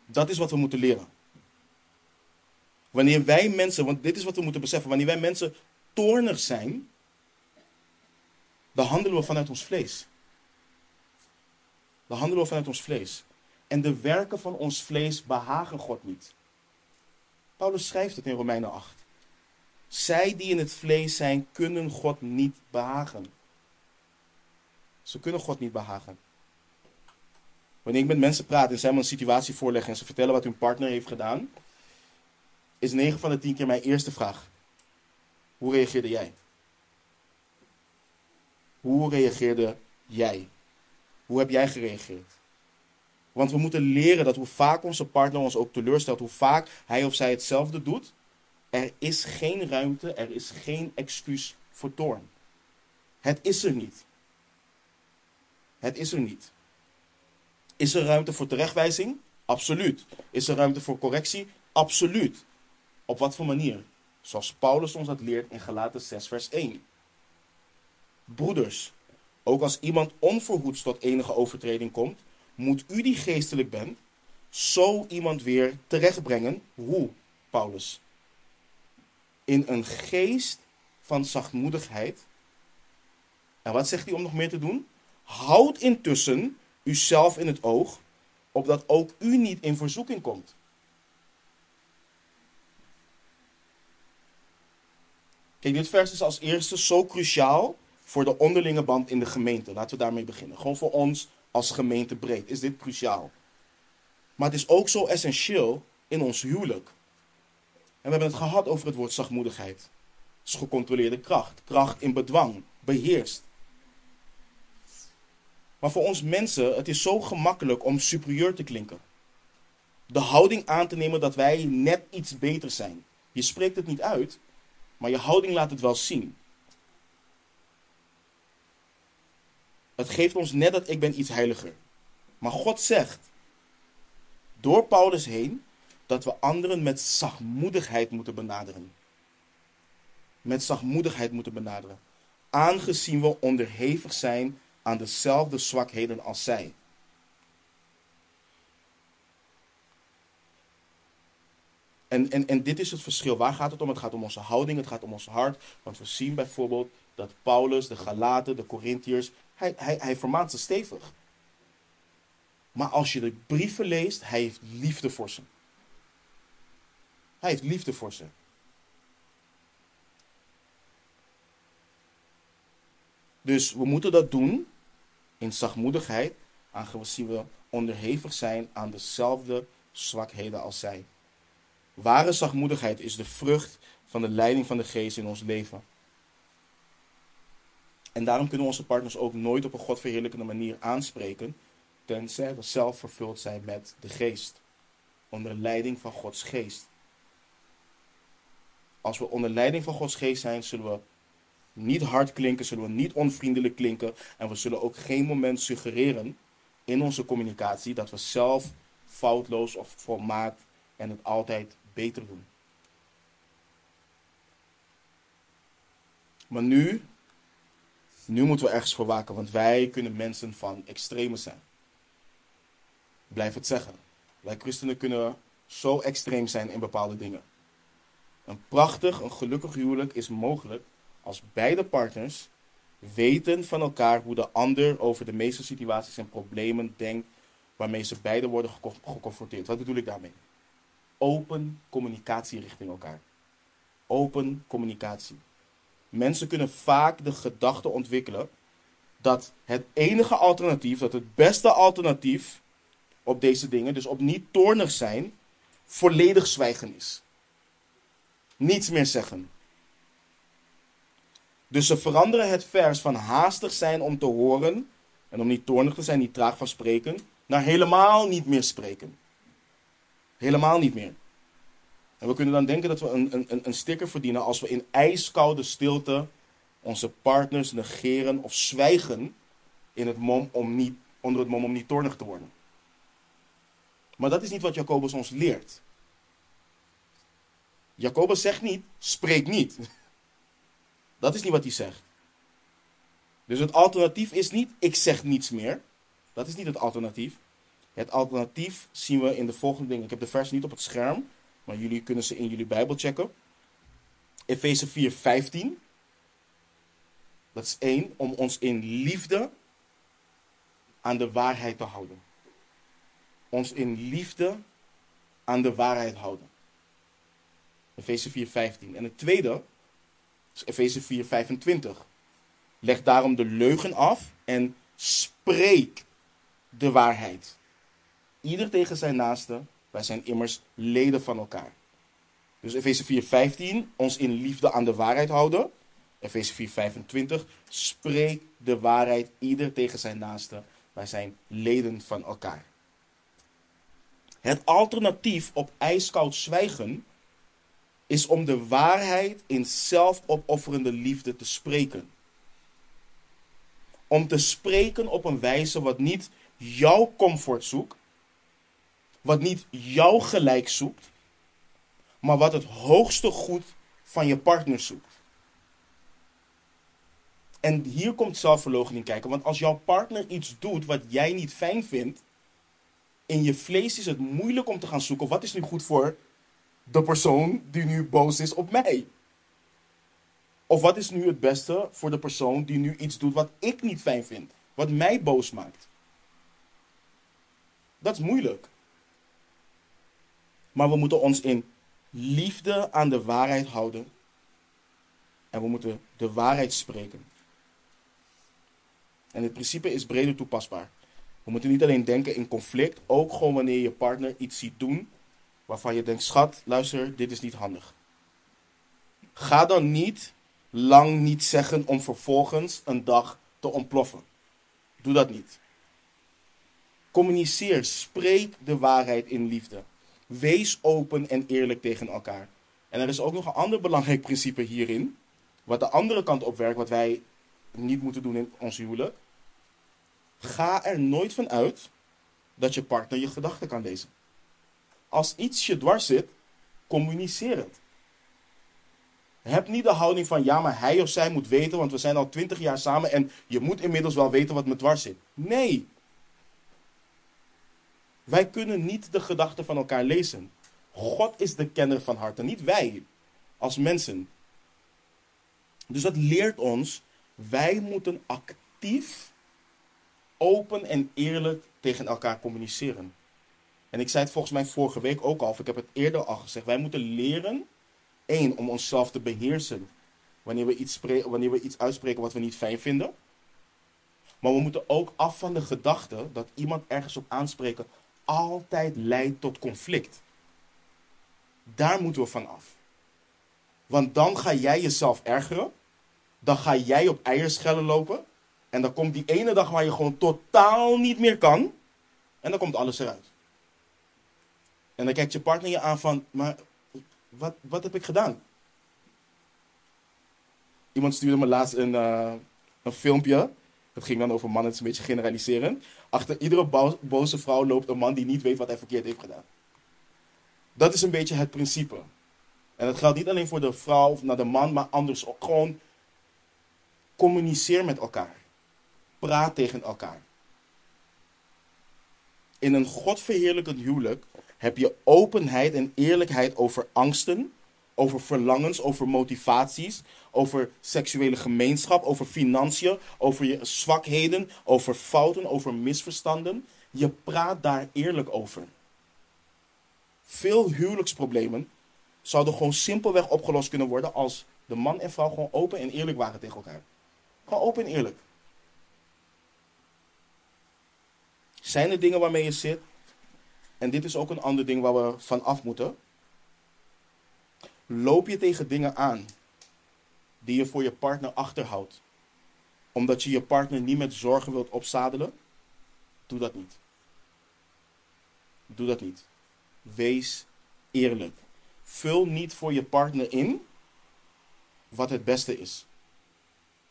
Dat is wat we moeten leren. Wanneer wij mensen, want dit is wat we moeten beseffen, wanneer wij mensen toornig zijn, dan handelen we vanuit ons vlees. Dan handelen we vanuit ons vlees. En de werken van ons vlees behagen God niet. Paulus schrijft het in Romeinen 8. Zij die in het vlees zijn, kunnen God niet behagen. Ze kunnen God niet behagen. Wanneer ik met mensen praat en zij me een situatie voorleggen en ze vertellen wat hun partner heeft gedaan, is 9 van de 10 keer mijn eerste vraag. Hoe reageerde jij? Hoe reageerde jij? Hoe heb jij gereageerd? Want we moeten leren dat hoe vaak onze partner ons ook teleurstelt, hoe vaak hij of zij hetzelfde doet, er is geen ruimte, er is geen excuus voor toorn. Het is er niet. Het is er niet. Is er ruimte voor terechtwijzing? Absoluut. Is er ruimte voor correctie? Absoluut. Op wat voor manier? Zoals Paulus ons dat leert in Galaten 6, vers 1. Broeders, ook als iemand onverhoeds tot enige overtreding komt, moet u die geestelijk bent, zo iemand weer terechtbrengen. Hoe, Paulus? In een geest van zachtmoedigheid. En wat zegt hij om nog meer te doen? Houd intussen uzelf in het oog, opdat ook u niet in verzoeking komt. Kijk, dit vers is als eerste zo cruciaal voor de onderlinge band in de gemeente. Laten we daarmee beginnen. Gewoon voor ons als gemeente breed is dit cruciaal. Maar het is ook zo essentieel in ons huwelijk. En we hebben het gehad over het woord zachtmoedigheid. Het is gecontroleerde kracht. Kracht in bedwang. Beheerst. Maar voor ons mensen, het is zo gemakkelijk om superieur te klinken. De houding aan te nemen dat wij net iets beter zijn. Je spreekt het niet uit, maar je houding laat het wel zien. Het geeft ons net dat ik ben iets heiliger. Maar God zegt, door Paulus heen, dat we anderen met zachtmoedigheid moeten benaderen. Met zachtmoedigheid moeten benaderen. Aangezien we onderhevig zijn aan dezelfde zwakheden als zij. En, en, en dit is het verschil. Waar gaat het om? Het gaat om onze houding, het gaat om ons hart. Want we zien bijvoorbeeld dat Paulus, de Galaten, de Corinthiërs, hij, hij, hij vermaant ze stevig. Maar als je de brieven leest, hij heeft liefde voor ze. Hij heeft liefde voor ze. Dus we moeten dat doen in zachtmoedigheid, aangezien we onderhevig zijn aan dezelfde zwakheden als zij. Ware zachtmoedigheid is de vrucht van de leiding van de geest in ons leven. En daarom kunnen onze partners ook nooit op een godverheerlijkende manier aanspreken, tenzij we zelf vervuld zijn met de geest. Onder leiding van Gods geest. Als we onder leiding van Gods geest zijn, zullen we niet hard klinken, zullen we niet onvriendelijk klinken. En we zullen ook geen moment suggereren in onze communicatie dat we zelf foutloos of volmaakt en het altijd beter doen. Maar nu, nu moeten we ergens voor waken, want wij kunnen mensen van extreme zijn. Blijf het zeggen. Wij christenen kunnen zo extreem zijn in bepaalde dingen. Een prachtig, een gelukkig huwelijk is mogelijk als beide partners weten van elkaar hoe de ander over de meeste situaties en problemen denkt waarmee ze beiden worden geconfronteerd. Wat bedoel ik daarmee? Open communicatie richting elkaar. Open communicatie. Mensen kunnen vaak de gedachte ontwikkelen dat het enige alternatief, dat het beste alternatief op deze dingen, dus op niet toornig zijn, volledig zwijgen is. Niets meer zeggen. Dus ze veranderen het vers van haastig zijn om te horen en om niet toornig te zijn, niet traag van spreken, naar helemaal niet meer spreken. Helemaal niet meer. En we kunnen dan denken dat we een, een, een sticker verdienen als we in ijskoude stilte onze partners negeren of zwijgen in het mom om niet, onder het mom om niet toornig te worden. Maar dat is niet wat Jacobus ons leert. Jacobus zegt niet, spreek niet. Dat is niet wat hij zegt. Dus het alternatief is niet, ik zeg niets meer. Dat is niet het alternatief. Het alternatief zien we in de volgende dingen. Ik heb de vers niet op het scherm, maar jullie kunnen ze in jullie Bijbel checken. Efeze 4, 15. Dat is één, om ons in liefde aan de waarheid te houden. Ons in liefde aan de waarheid houden. Efeze 4, 15. En het tweede, is Efeze 4, 25. Leg daarom de leugen af en spreek de waarheid. Ieder tegen zijn naaste, wij zijn immers leden van elkaar. Dus Efeze 4, 15, ons in liefde aan de waarheid houden. Efeze 4, 25, spreek de waarheid, ieder tegen zijn naaste, wij zijn leden van elkaar. Het alternatief op ijskoud zwijgen is om de waarheid in zelfopofferende liefde te spreken. Om te spreken op een wijze wat niet jouw comfort zoekt, wat niet jouw gelijk zoekt, maar wat het hoogste goed van je partner zoekt. En hier komt zelfverloochening kijken, want als jouw partner iets doet wat jij niet fijn vindt, in je vlees is het moeilijk om te gaan zoeken wat is nu goed voor de persoon die nu boos is op mij. Of wat is nu het beste voor de persoon die nu iets doet wat ik niet fijn vind, wat mij boos maakt. Dat is moeilijk. Maar we moeten ons in liefde aan de waarheid houden. En we moeten de waarheid spreken. En het principe is breder toepasbaar. We moeten niet alleen denken in conflict, ook gewoon wanneer je partner iets ziet doen waarvan je denkt, schat, luister, dit is niet handig. Ga dan niet lang niet zeggen om vervolgens een dag te ontploffen. Doe dat niet. Communiceer, spreek de waarheid in liefde. Wees open en eerlijk tegen elkaar. En er is ook nog een ander belangrijk principe hierin, wat de andere kant op werkt, wat wij niet moeten doen in ons huwelijk. Ga er nooit van uit dat je partner je gedachten kan lezen. Als iets je dwars zit, communiceer het. Heb niet de houding van ja, maar hij of zij moet weten, want we zijn al twintig jaar samen en je moet inmiddels wel weten wat me dwars zit. Nee. Wij kunnen niet de gedachten van elkaar lezen. God is de kenner van harten, niet wij als mensen. Dus dat leert ons, wij moeten actief, open en eerlijk tegen elkaar communiceren. En ik zei het volgens mij vorige week ook al, of ik heb het eerder al gezegd. Wij moeten leren, één, om onszelf te beheersen. Wanneer we iets, wanneer we iets uitspreken wat we niet fijn vinden. Maar we moeten ook af van de gedachte dat iemand ergens op aanspreken altijd leidt tot conflict. Daar moeten we van af. Want dan ga jij jezelf ergeren. Dan ga jij op eierschellen lopen. En dan komt die ene dag waar je gewoon totaal niet meer kan. En dan komt alles eruit. En dan kijkt je partner je aan van, maar wat, wat heb ik gedaan? Iemand stuurde me laatst een, uh, een filmpje. Dat ging dan over mannen, het is een beetje generaliseren. Achter iedere boze vrouw loopt een man die niet weet wat hij verkeerd heeft gedaan. Dat is een beetje het principe. En dat geldt niet alleen voor de vrouw of naar de man, maar anders ook. Gewoon communiceer met elkaar. Praat tegen elkaar. In een godverheerlijkend huwelijk heb je openheid en eerlijkheid over angsten, over verlangens, over motivaties, over seksuele gemeenschap, over financiën, over je zwakheden, over fouten, over misverstanden. Je praat daar eerlijk over. Veel huwelijksproblemen zouden gewoon simpelweg opgelost kunnen worden als de man en vrouw gewoon open en eerlijk waren tegen elkaar. Gewoon open en eerlijk. Zijn er dingen waarmee je zit? En dit is ook een ander ding waar we van af moeten. Loop je tegen dingen aan die je voor je partner achterhoudt, omdat je je partner niet met zorgen wilt opzadelen? Doe dat niet. Doe dat niet. Wees eerlijk. Vul niet voor je partner in wat het beste is.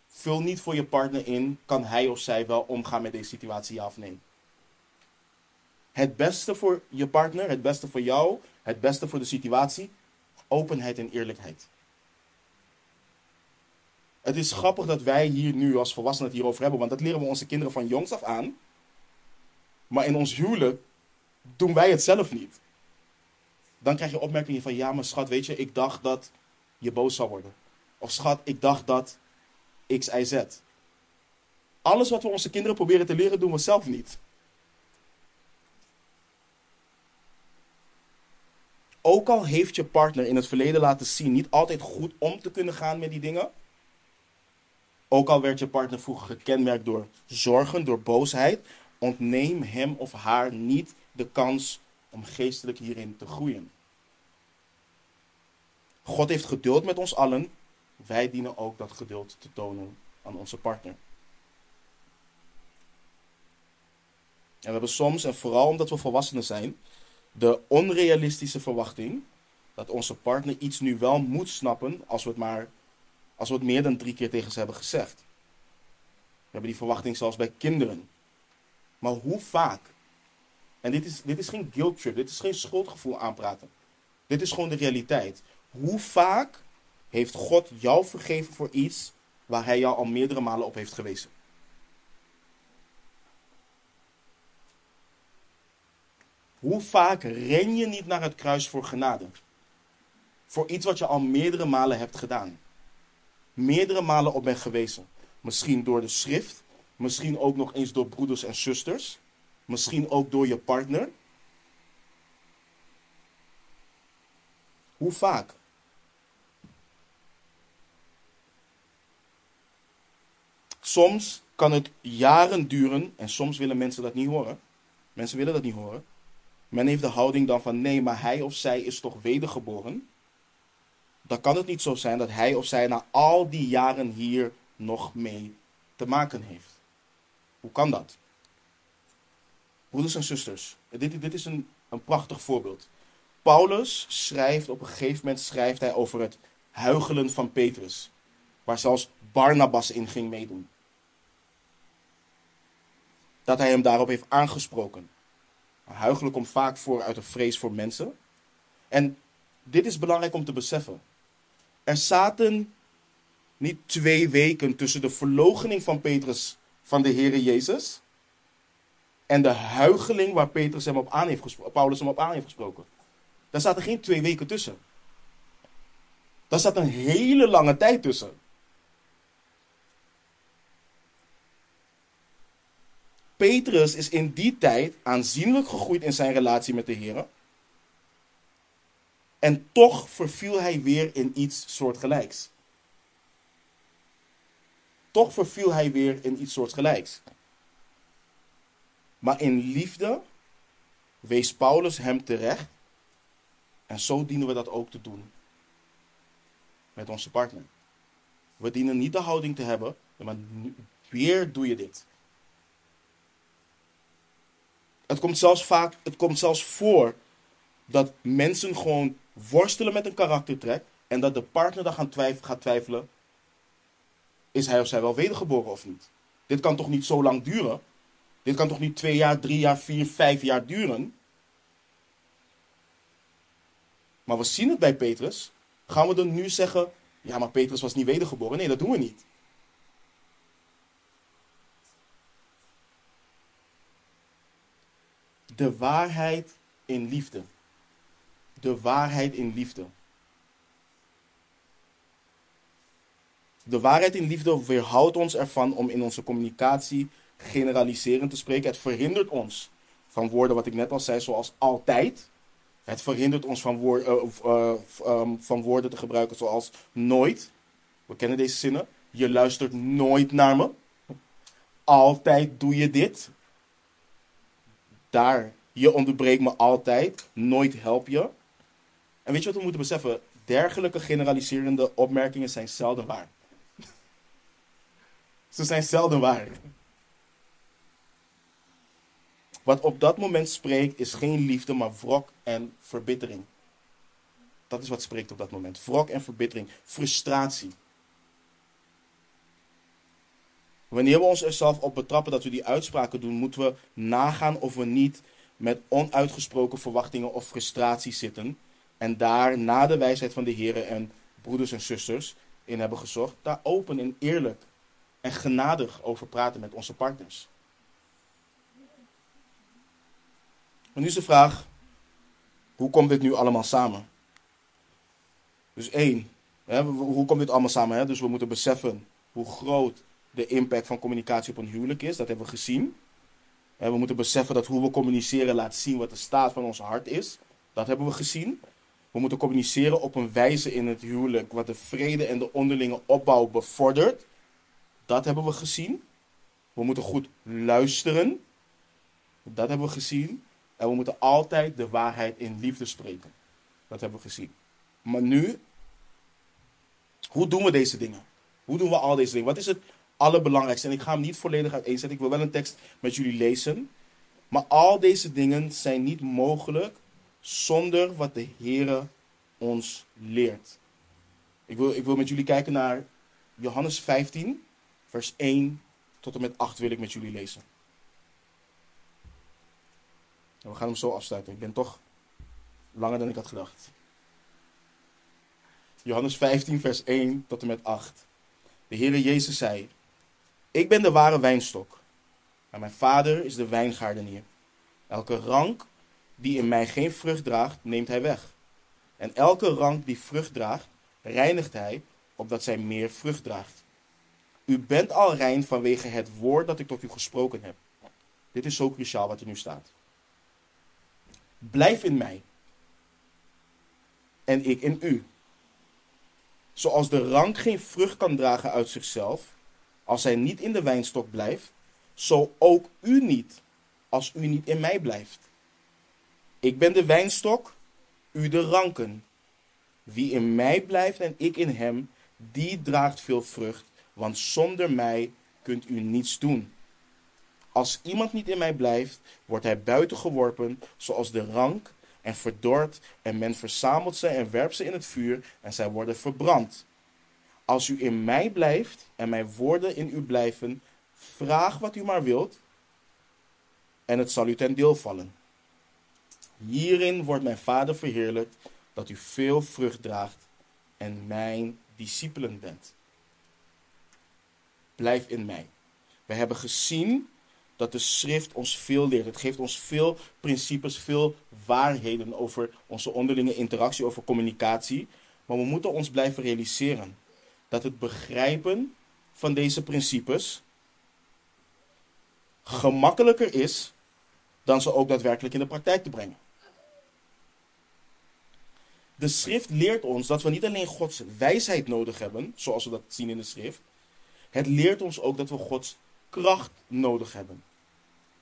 Vul niet voor je partner in, kan hij of zij wel omgaan met deze situatie, ja of nee. Het beste voor je partner, het beste voor jou, het beste voor de situatie, openheid en eerlijkheid. Het is grappig dat wij hier nu als volwassenen het hierover hebben, want dat leren we onze kinderen van jongs af aan. Maar in ons huwelijk doen wij het zelf niet. Dan krijg je opmerkingen van, ja maar schat, weet je, ik dacht dat je boos zou worden. Of schat, ik dacht dat X, Y, Z. Alles wat we onze kinderen proberen te leren, doen we zelf niet. Ook al heeft je partner in het verleden laten zien niet altijd goed om te kunnen gaan met die dingen. Ook al werd je partner vroeger gekenmerkt door zorgen, door boosheid. Ontneem hem of haar niet de kans om geestelijk hierin te groeien. God heeft geduld met ons allen. Wij dienen ook dat geduld te tonen aan onze partner. En we hebben soms, en vooral omdat we volwassenen zijn, de onrealistische verwachting dat onze partner iets nu wel moet snappen als we het maar als we het meer dan drie keer tegen ze hebben gezegd. We hebben die verwachting zelfs bij kinderen. Maar hoe vaak? En dit is, dit is geen guilt trip, dit is geen schuldgevoel aanpraten. Dit is gewoon de realiteit. Hoe vaak heeft God jou vergeven voor iets waar hij jou al meerdere malen op heeft gewezen? Hoe vaak ren je niet naar het kruis voor genade? Voor iets wat je al meerdere malen hebt gedaan. Meerdere malen op bent gewezen. Misschien door de schrift, misschien ook nog eens door broeders en zusters, misschien ook door je partner. Hoe vaak? Soms kan het jaren duren en soms willen mensen dat niet horen. Mensen willen dat niet horen. Men heeft de houding dan van nee, maar hij of zij is toch wedergeboren. Dan kan het niet zo zijn dat hij of zij na al die jaren hier nog mee te maken heeft. Hoe kan dat? Broeders en zusters, dit, dit is een, een prachtig voorbeeld. Paulus schrijft, op een gegeven moment schrijft hij over het huigelen van Petrus. Waar zelfs Barnabas in ging meedoen. Dat hij hem daarop heeft aangesproken. Huigelijk komt vaak voor uit een vrees voor mensen. En dit is belangrijk om te beseffen. Er zaten niet twee weken tussen de verloochening van Petrus van de Heere Jezus en de huicheling waar Petrus hem op aan heeft gesproken, Paulus hem op aan heeft gesproken. Daar zaten geen twee weken tussen. Daar zat een hele lange tijd tussen. Petrus is in die tijd aanzienlijk gegroeid in zijn relatie met de Heer. En toch verviel hij weer in iets soortgelijks. Toch verviel hij weer in iets soortgelijks. Maar in liefde wees Paulus hem terecht. En zo dienen we dat ook te doen met onze partner. We dienen niet de houding te hebben, maar weer doe je dit. Het komt zelfs vaak, het komt zelfs voor dat mensen gewoon worstelen met een karaktertrek en dat de partner dan gaan twijf, gaat twijfelen, is hij of zij wel wedergeboren of niet? Dit kan toch niet zo lang duren? Dit kan toch niet twee jaar, drie jaar, vier, vijf jaar duren? Maar we zien het bij Petrus. Gaan we dan nu zeggen, ja maar Petrus was niet wedergeboren? Nee, dat doen we niet. De waarheid in liefde. De waarheid in liefde. De waarheid in liefde weerhoudt ons ervan om in onze communicatie generaliserend te spreken. Het verhindert ons van woorden, wat ik net al zei, zoals altijd. Het verhindert ons van, uh, uh, um, van woorden te gebruiken zoals nooit. We kennen deze zinnen. Je luistert nooit naar me. Altijd doe je dit. Daar. Je onderbreekt me altijd. Nooit help je. En weet je wat we moeten beseffen? Dergelijke generaliserende opmerkingen zijn zelden waar. Ze zijn zelden waar. Wat op dat moment spreekt is geen liefde, maar wrok en verbittering. Dat is wat spreekt op dat moment. Wrok en verbittering. Frustratie. Wanneer we ons er zelf op betrappen dat we die uitspraken doen, moeten we nagaan of we niet met onuitgesproken verwachtingen of frustratie zitten. En daar na de wijsheid van de heren en broeders en zusters in hebben gezocht, daar open en eerlijk en genadig over praten met onze partners. Maar nu is de vraag, hoe komt dit nu allemaal samen? Dus één, hè, hoe komt dit allemaal samen? Hè? Dus we moeten beseffen hoe groot de impact van communicatie op een huwelijk is. Dat hebben we gezien. we moeten beseffen dat hoe we communiceren laat zien wat de staat van ons hart is. Dat hebben we gezien. We moeten communiceren op een wijze in het huwelijk wat de vrede en de onderlinge opbouw bevordert. Dat hebben we gezien. We moeten goed luisteren. Dat hebben we gezien. En we moeten altijd de waarheid in liefde spreken. Dat hebben we gezien. Maar nu, hoe doen we deze dingen? Hoe doen we al deze dingen? Wat is het allerbelangrijkste? En ik ga hem niet volledig uiteenzetten. Ik wil wel een tekst met jullie lezen. Maar al deze dingen zijn niet mogelijk zonder wat de Heer ons leert. Ik wil, ik wil met jullie kijken naar Johannes 15, vers 1 tot en met 8 wil ik met jullie lezen. En we gaan hem zo afsluiten. Ik ben toch langer dan ik had gedacht. Johannes 15, vers 1 tot en met 8. De Heere Jezus zei: Ik ben de ware wijnstok. En mijn vader is de wijngaardenier. Elke rank die in mij geen vrucht draagt, neemt hij weg. En elke rank die vrucht draagt, reinigt hij, opdat zij meer vrucht draagt. U bent al rein vanwege het woord dat ik tot u gesproken heb. Dit is zo cruciaal wat er nu staat. Blijf in mij. En ik in u. Zoals de rank geen vrucht kan dragen uit zichzelf, als hij niet in de wijnstok blijft, zo ook u niet, als u niet in mij blijft. Ik ben de wijnstok, u de ranken. Wie in mij blijft en ik in hem, die draagt veel vrucht, want zonder mij kunt u niets doen. Als iemand niet in mij blijft, wordt hij buiten geworpen, zoals de rank, en verdord, en men verzamelt ze en werpt ze in het vuur, en zij worden verbrand. Als u in mij blijft en mijn woorden in u blijven, vraag wat u maar wilt, en het zal u ten deel vallen. Hierin wordt mijn Vader verheerlijkt, dat u veel vrucht draagt en mijn discipelen bent. Blijf in mij. We hebben gezien dat de schrift ons veel leert. Het geeft ons veel principes, veel waarheden over onze onderlinge interactie, over communicatie. Maar we moeten ons blijven realiseren dat het begrijpen van deze principes gemakkelijker is dan ze ook daadwerkelijk in de praktijk te brengen. De schrift leert ons dat we niet alleen Gods wijsheid nodig hebben, zoals we dat zien in de schrift. Het leert ons ook dat we Gods kracht nodig hebben.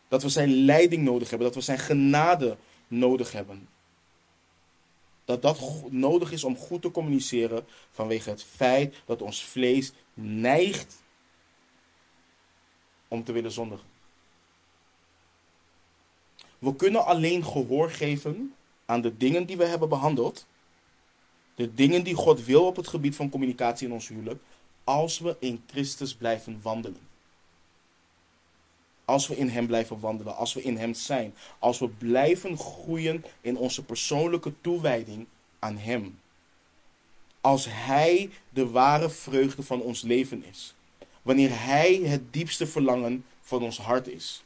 Dat we zijn leiding nodig hebben, dat we zijn genade nodig hebben. Dat dat nodig is om goed te communiceren vanwege het feit dat ons vlees neigt om te willen zondigen. We kunnen alleen gehoor geven aan de dingen die we hebben behandeld. De dingen die God wil op het gebied van communicatie in ons huwelijk. Als we in Christus blijven wandelen. Als we in Hem blijven wandelen. Als we in Hem zijn. Als we blijven groeien in onze persoonlijke toewijding aan Hem. Als Hij de ware vreugde van ons leven is. Wanneer Hij het diepste verlangen van ons hart is.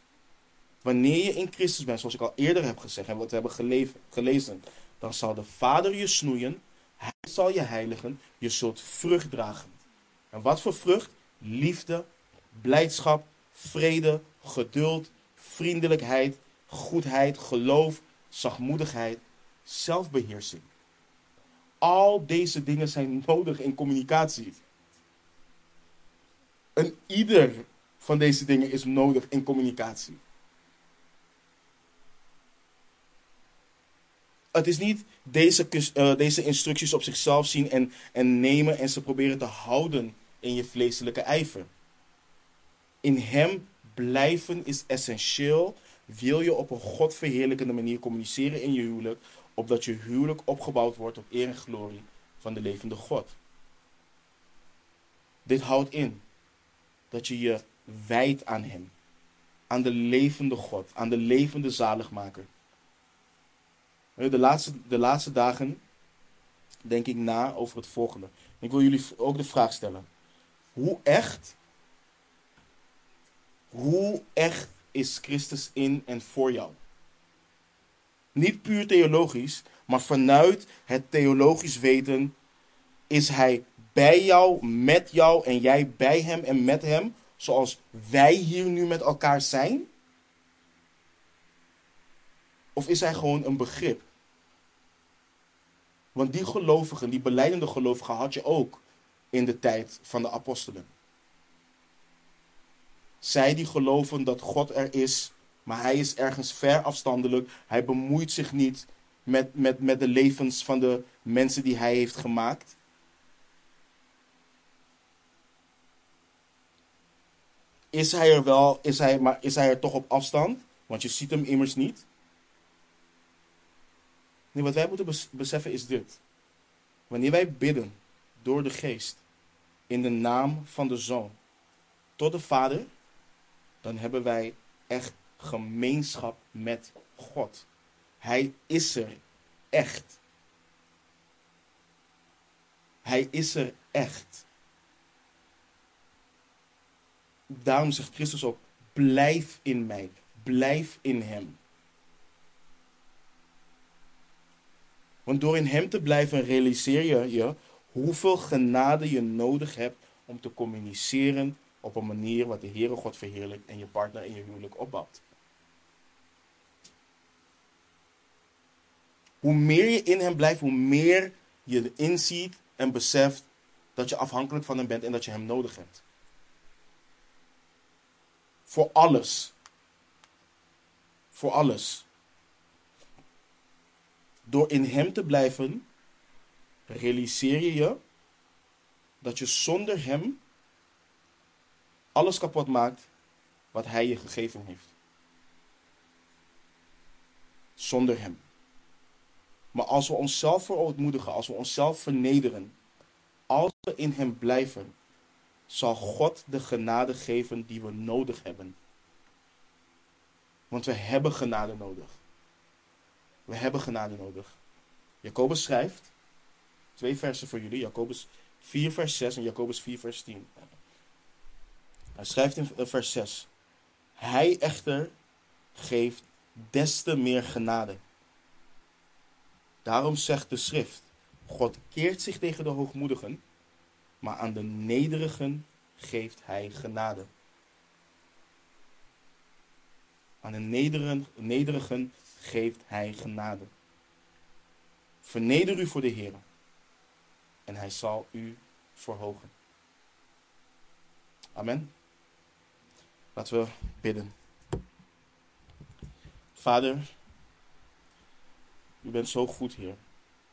Wanneer je in Christus bent, zoals ik al eerder heb gezegd en wat we hebben gelezen, dan zal de Vader je snoeien, Hij zal je heiligen, je zult vrucht dragen. En wat voor vrucht? Liefde, blijdschap, vrede, geduld, vriendelijkheid, goedheid, geloof, zachtmoedigheid, zelfbeheersing. Al deze dingen zijn nodig in communicatie. En ieder van deze dingen is nodig in communicatie. Het is niet deze, uh, deze instructies op zichzelf zien en, en nemen en ze proberen te houden in je vleeselijke ijver. In Hem blijven is essentieel. Wil je op een godverheerlijkende manier communiceren in je huwelijk, opdat je huwelijk opgebouwd wordt op eer en glorie van de levende God. Dit houdt in dat je je wijdt aan Hem, aan de levende God, aan de levende zaligmaker. De laatste, de laatste dagen denk ik na over het volgende. Ik wil jullie ook de vraag stellen. Hoe echt, hoe echt is Christus in en voor jou? Niet puur theologisch, maar vanuit het theologisch weten is Hij bij jou, met jou en jij bij Hem en met Hem, zoals wij hier nu met elkaar zijn? Of is Hij gewoon een begrip? Want die gelovigen, die beleidende gelovigen, had je ook in de tijd van de apostelen. Zij die geloven dat God er is, maar hij is ergens ver afstandelijk. Hij bemoeit zich niet met, met, met de levens van de mensen die hij heeft gemaakt. Is hij er wel, is hij, maar is hij er toch op afstand? Want je ziet hem immers niet. Nee, wat wij moeten beseffen is dit. Wanneer wij bidden door de geest in de naam van de Zoon tot de Vader, dan hebben wij echt gemeenschap met God. Hij is er echt. Hij is er echt. Daarom zegt Christus ook: blijf in mij, blijf in Hem. Want door in Hem te blijven realiseer je je hoeveel genade je nodig hebt om te communiceren op een manier wat de Heere God verheerlijkt en je partner in je huwelijk opbouwt. Hoe meer je in Hem blijft, hoe meer je inziet en beseft dat je afhankelijk van Hem bent en dat je Hem nodig hebt. Voor alles. Voor alles. Door in Hem te blijven, realiseer je je dat je zonder Hem alles kapot maakt wat Hij je gegeven heeft. Zonder Hem. Maar als we onszelf verootmoedigen, als we onszelf vernederen, als we in Hem blijven, zal God de genade geven die we nodig hebben. Want we hebben genade nodig. We hebben genade nodig. Jacobus schrijft, twee versen voor jullie, Jacobus 4 vers 6 en Jacobus 4 vers 10. Hij schrijft in vers 6, Hij echter geeft des te meer genade. Daarom zegt de schrift, God keert zich tegen de hoogmoedigen, maar aan de nederigen geeft hij genade. Aan de nederigen, nederigen geeft hij genade. Verneder u voor de Heer en hij zal u verhogen. Amen. Laten we bidden. Vader, u bent zo goed, Heer.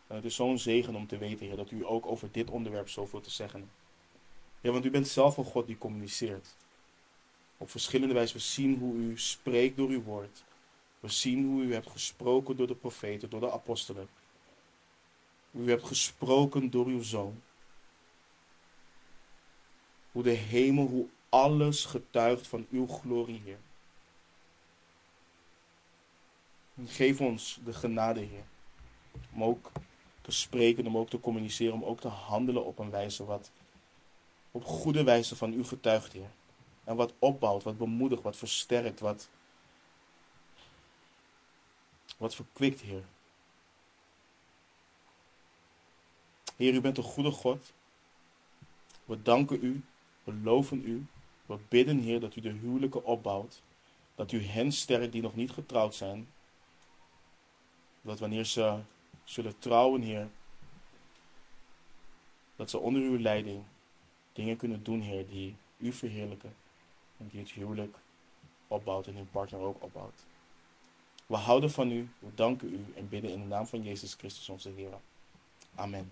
En het is zo'n zegen om te weten, Heer, dat u ook over dit onderwerp zoveel te zeggen hebt. Ja, want u bent zelf een God die communiceert. Op verschillende wijzen. We zien hoe u spreekt door uw woord. We zien hoe u hebt gesproken door de profeten, door de apostelen. U hebt gesproken door uw zoon. Hoe de hemel, hoe alles getuigt van uw glorie, Heer. Geef ons de genade, Heer. Om ook te spreken, om ook te communiceren, om ook te handelen op een wijze wat op goede wijze van u getuigt, Heer. En wat opbouwt, wat bemoedigt, wat versterkt, wat, wat verkwikt, Heer. Heer, u bent een goede God. We danken u, we loven u, we bidden, Heer, dat u de huwelijken opbouwt. Dat u hen sterkt die nog niet getrouwd zijn. Dat wanneer ze zullen trouwen, Heer, dat ze onder uw leiding dingen kunnen doen, Heer, die u verheerlijken. En die het huwelijk opbouwt en uw partner ook opbouwt. We houden van u, we danken u en bidden in de naam van Jezus Christus onze Heer. Amen.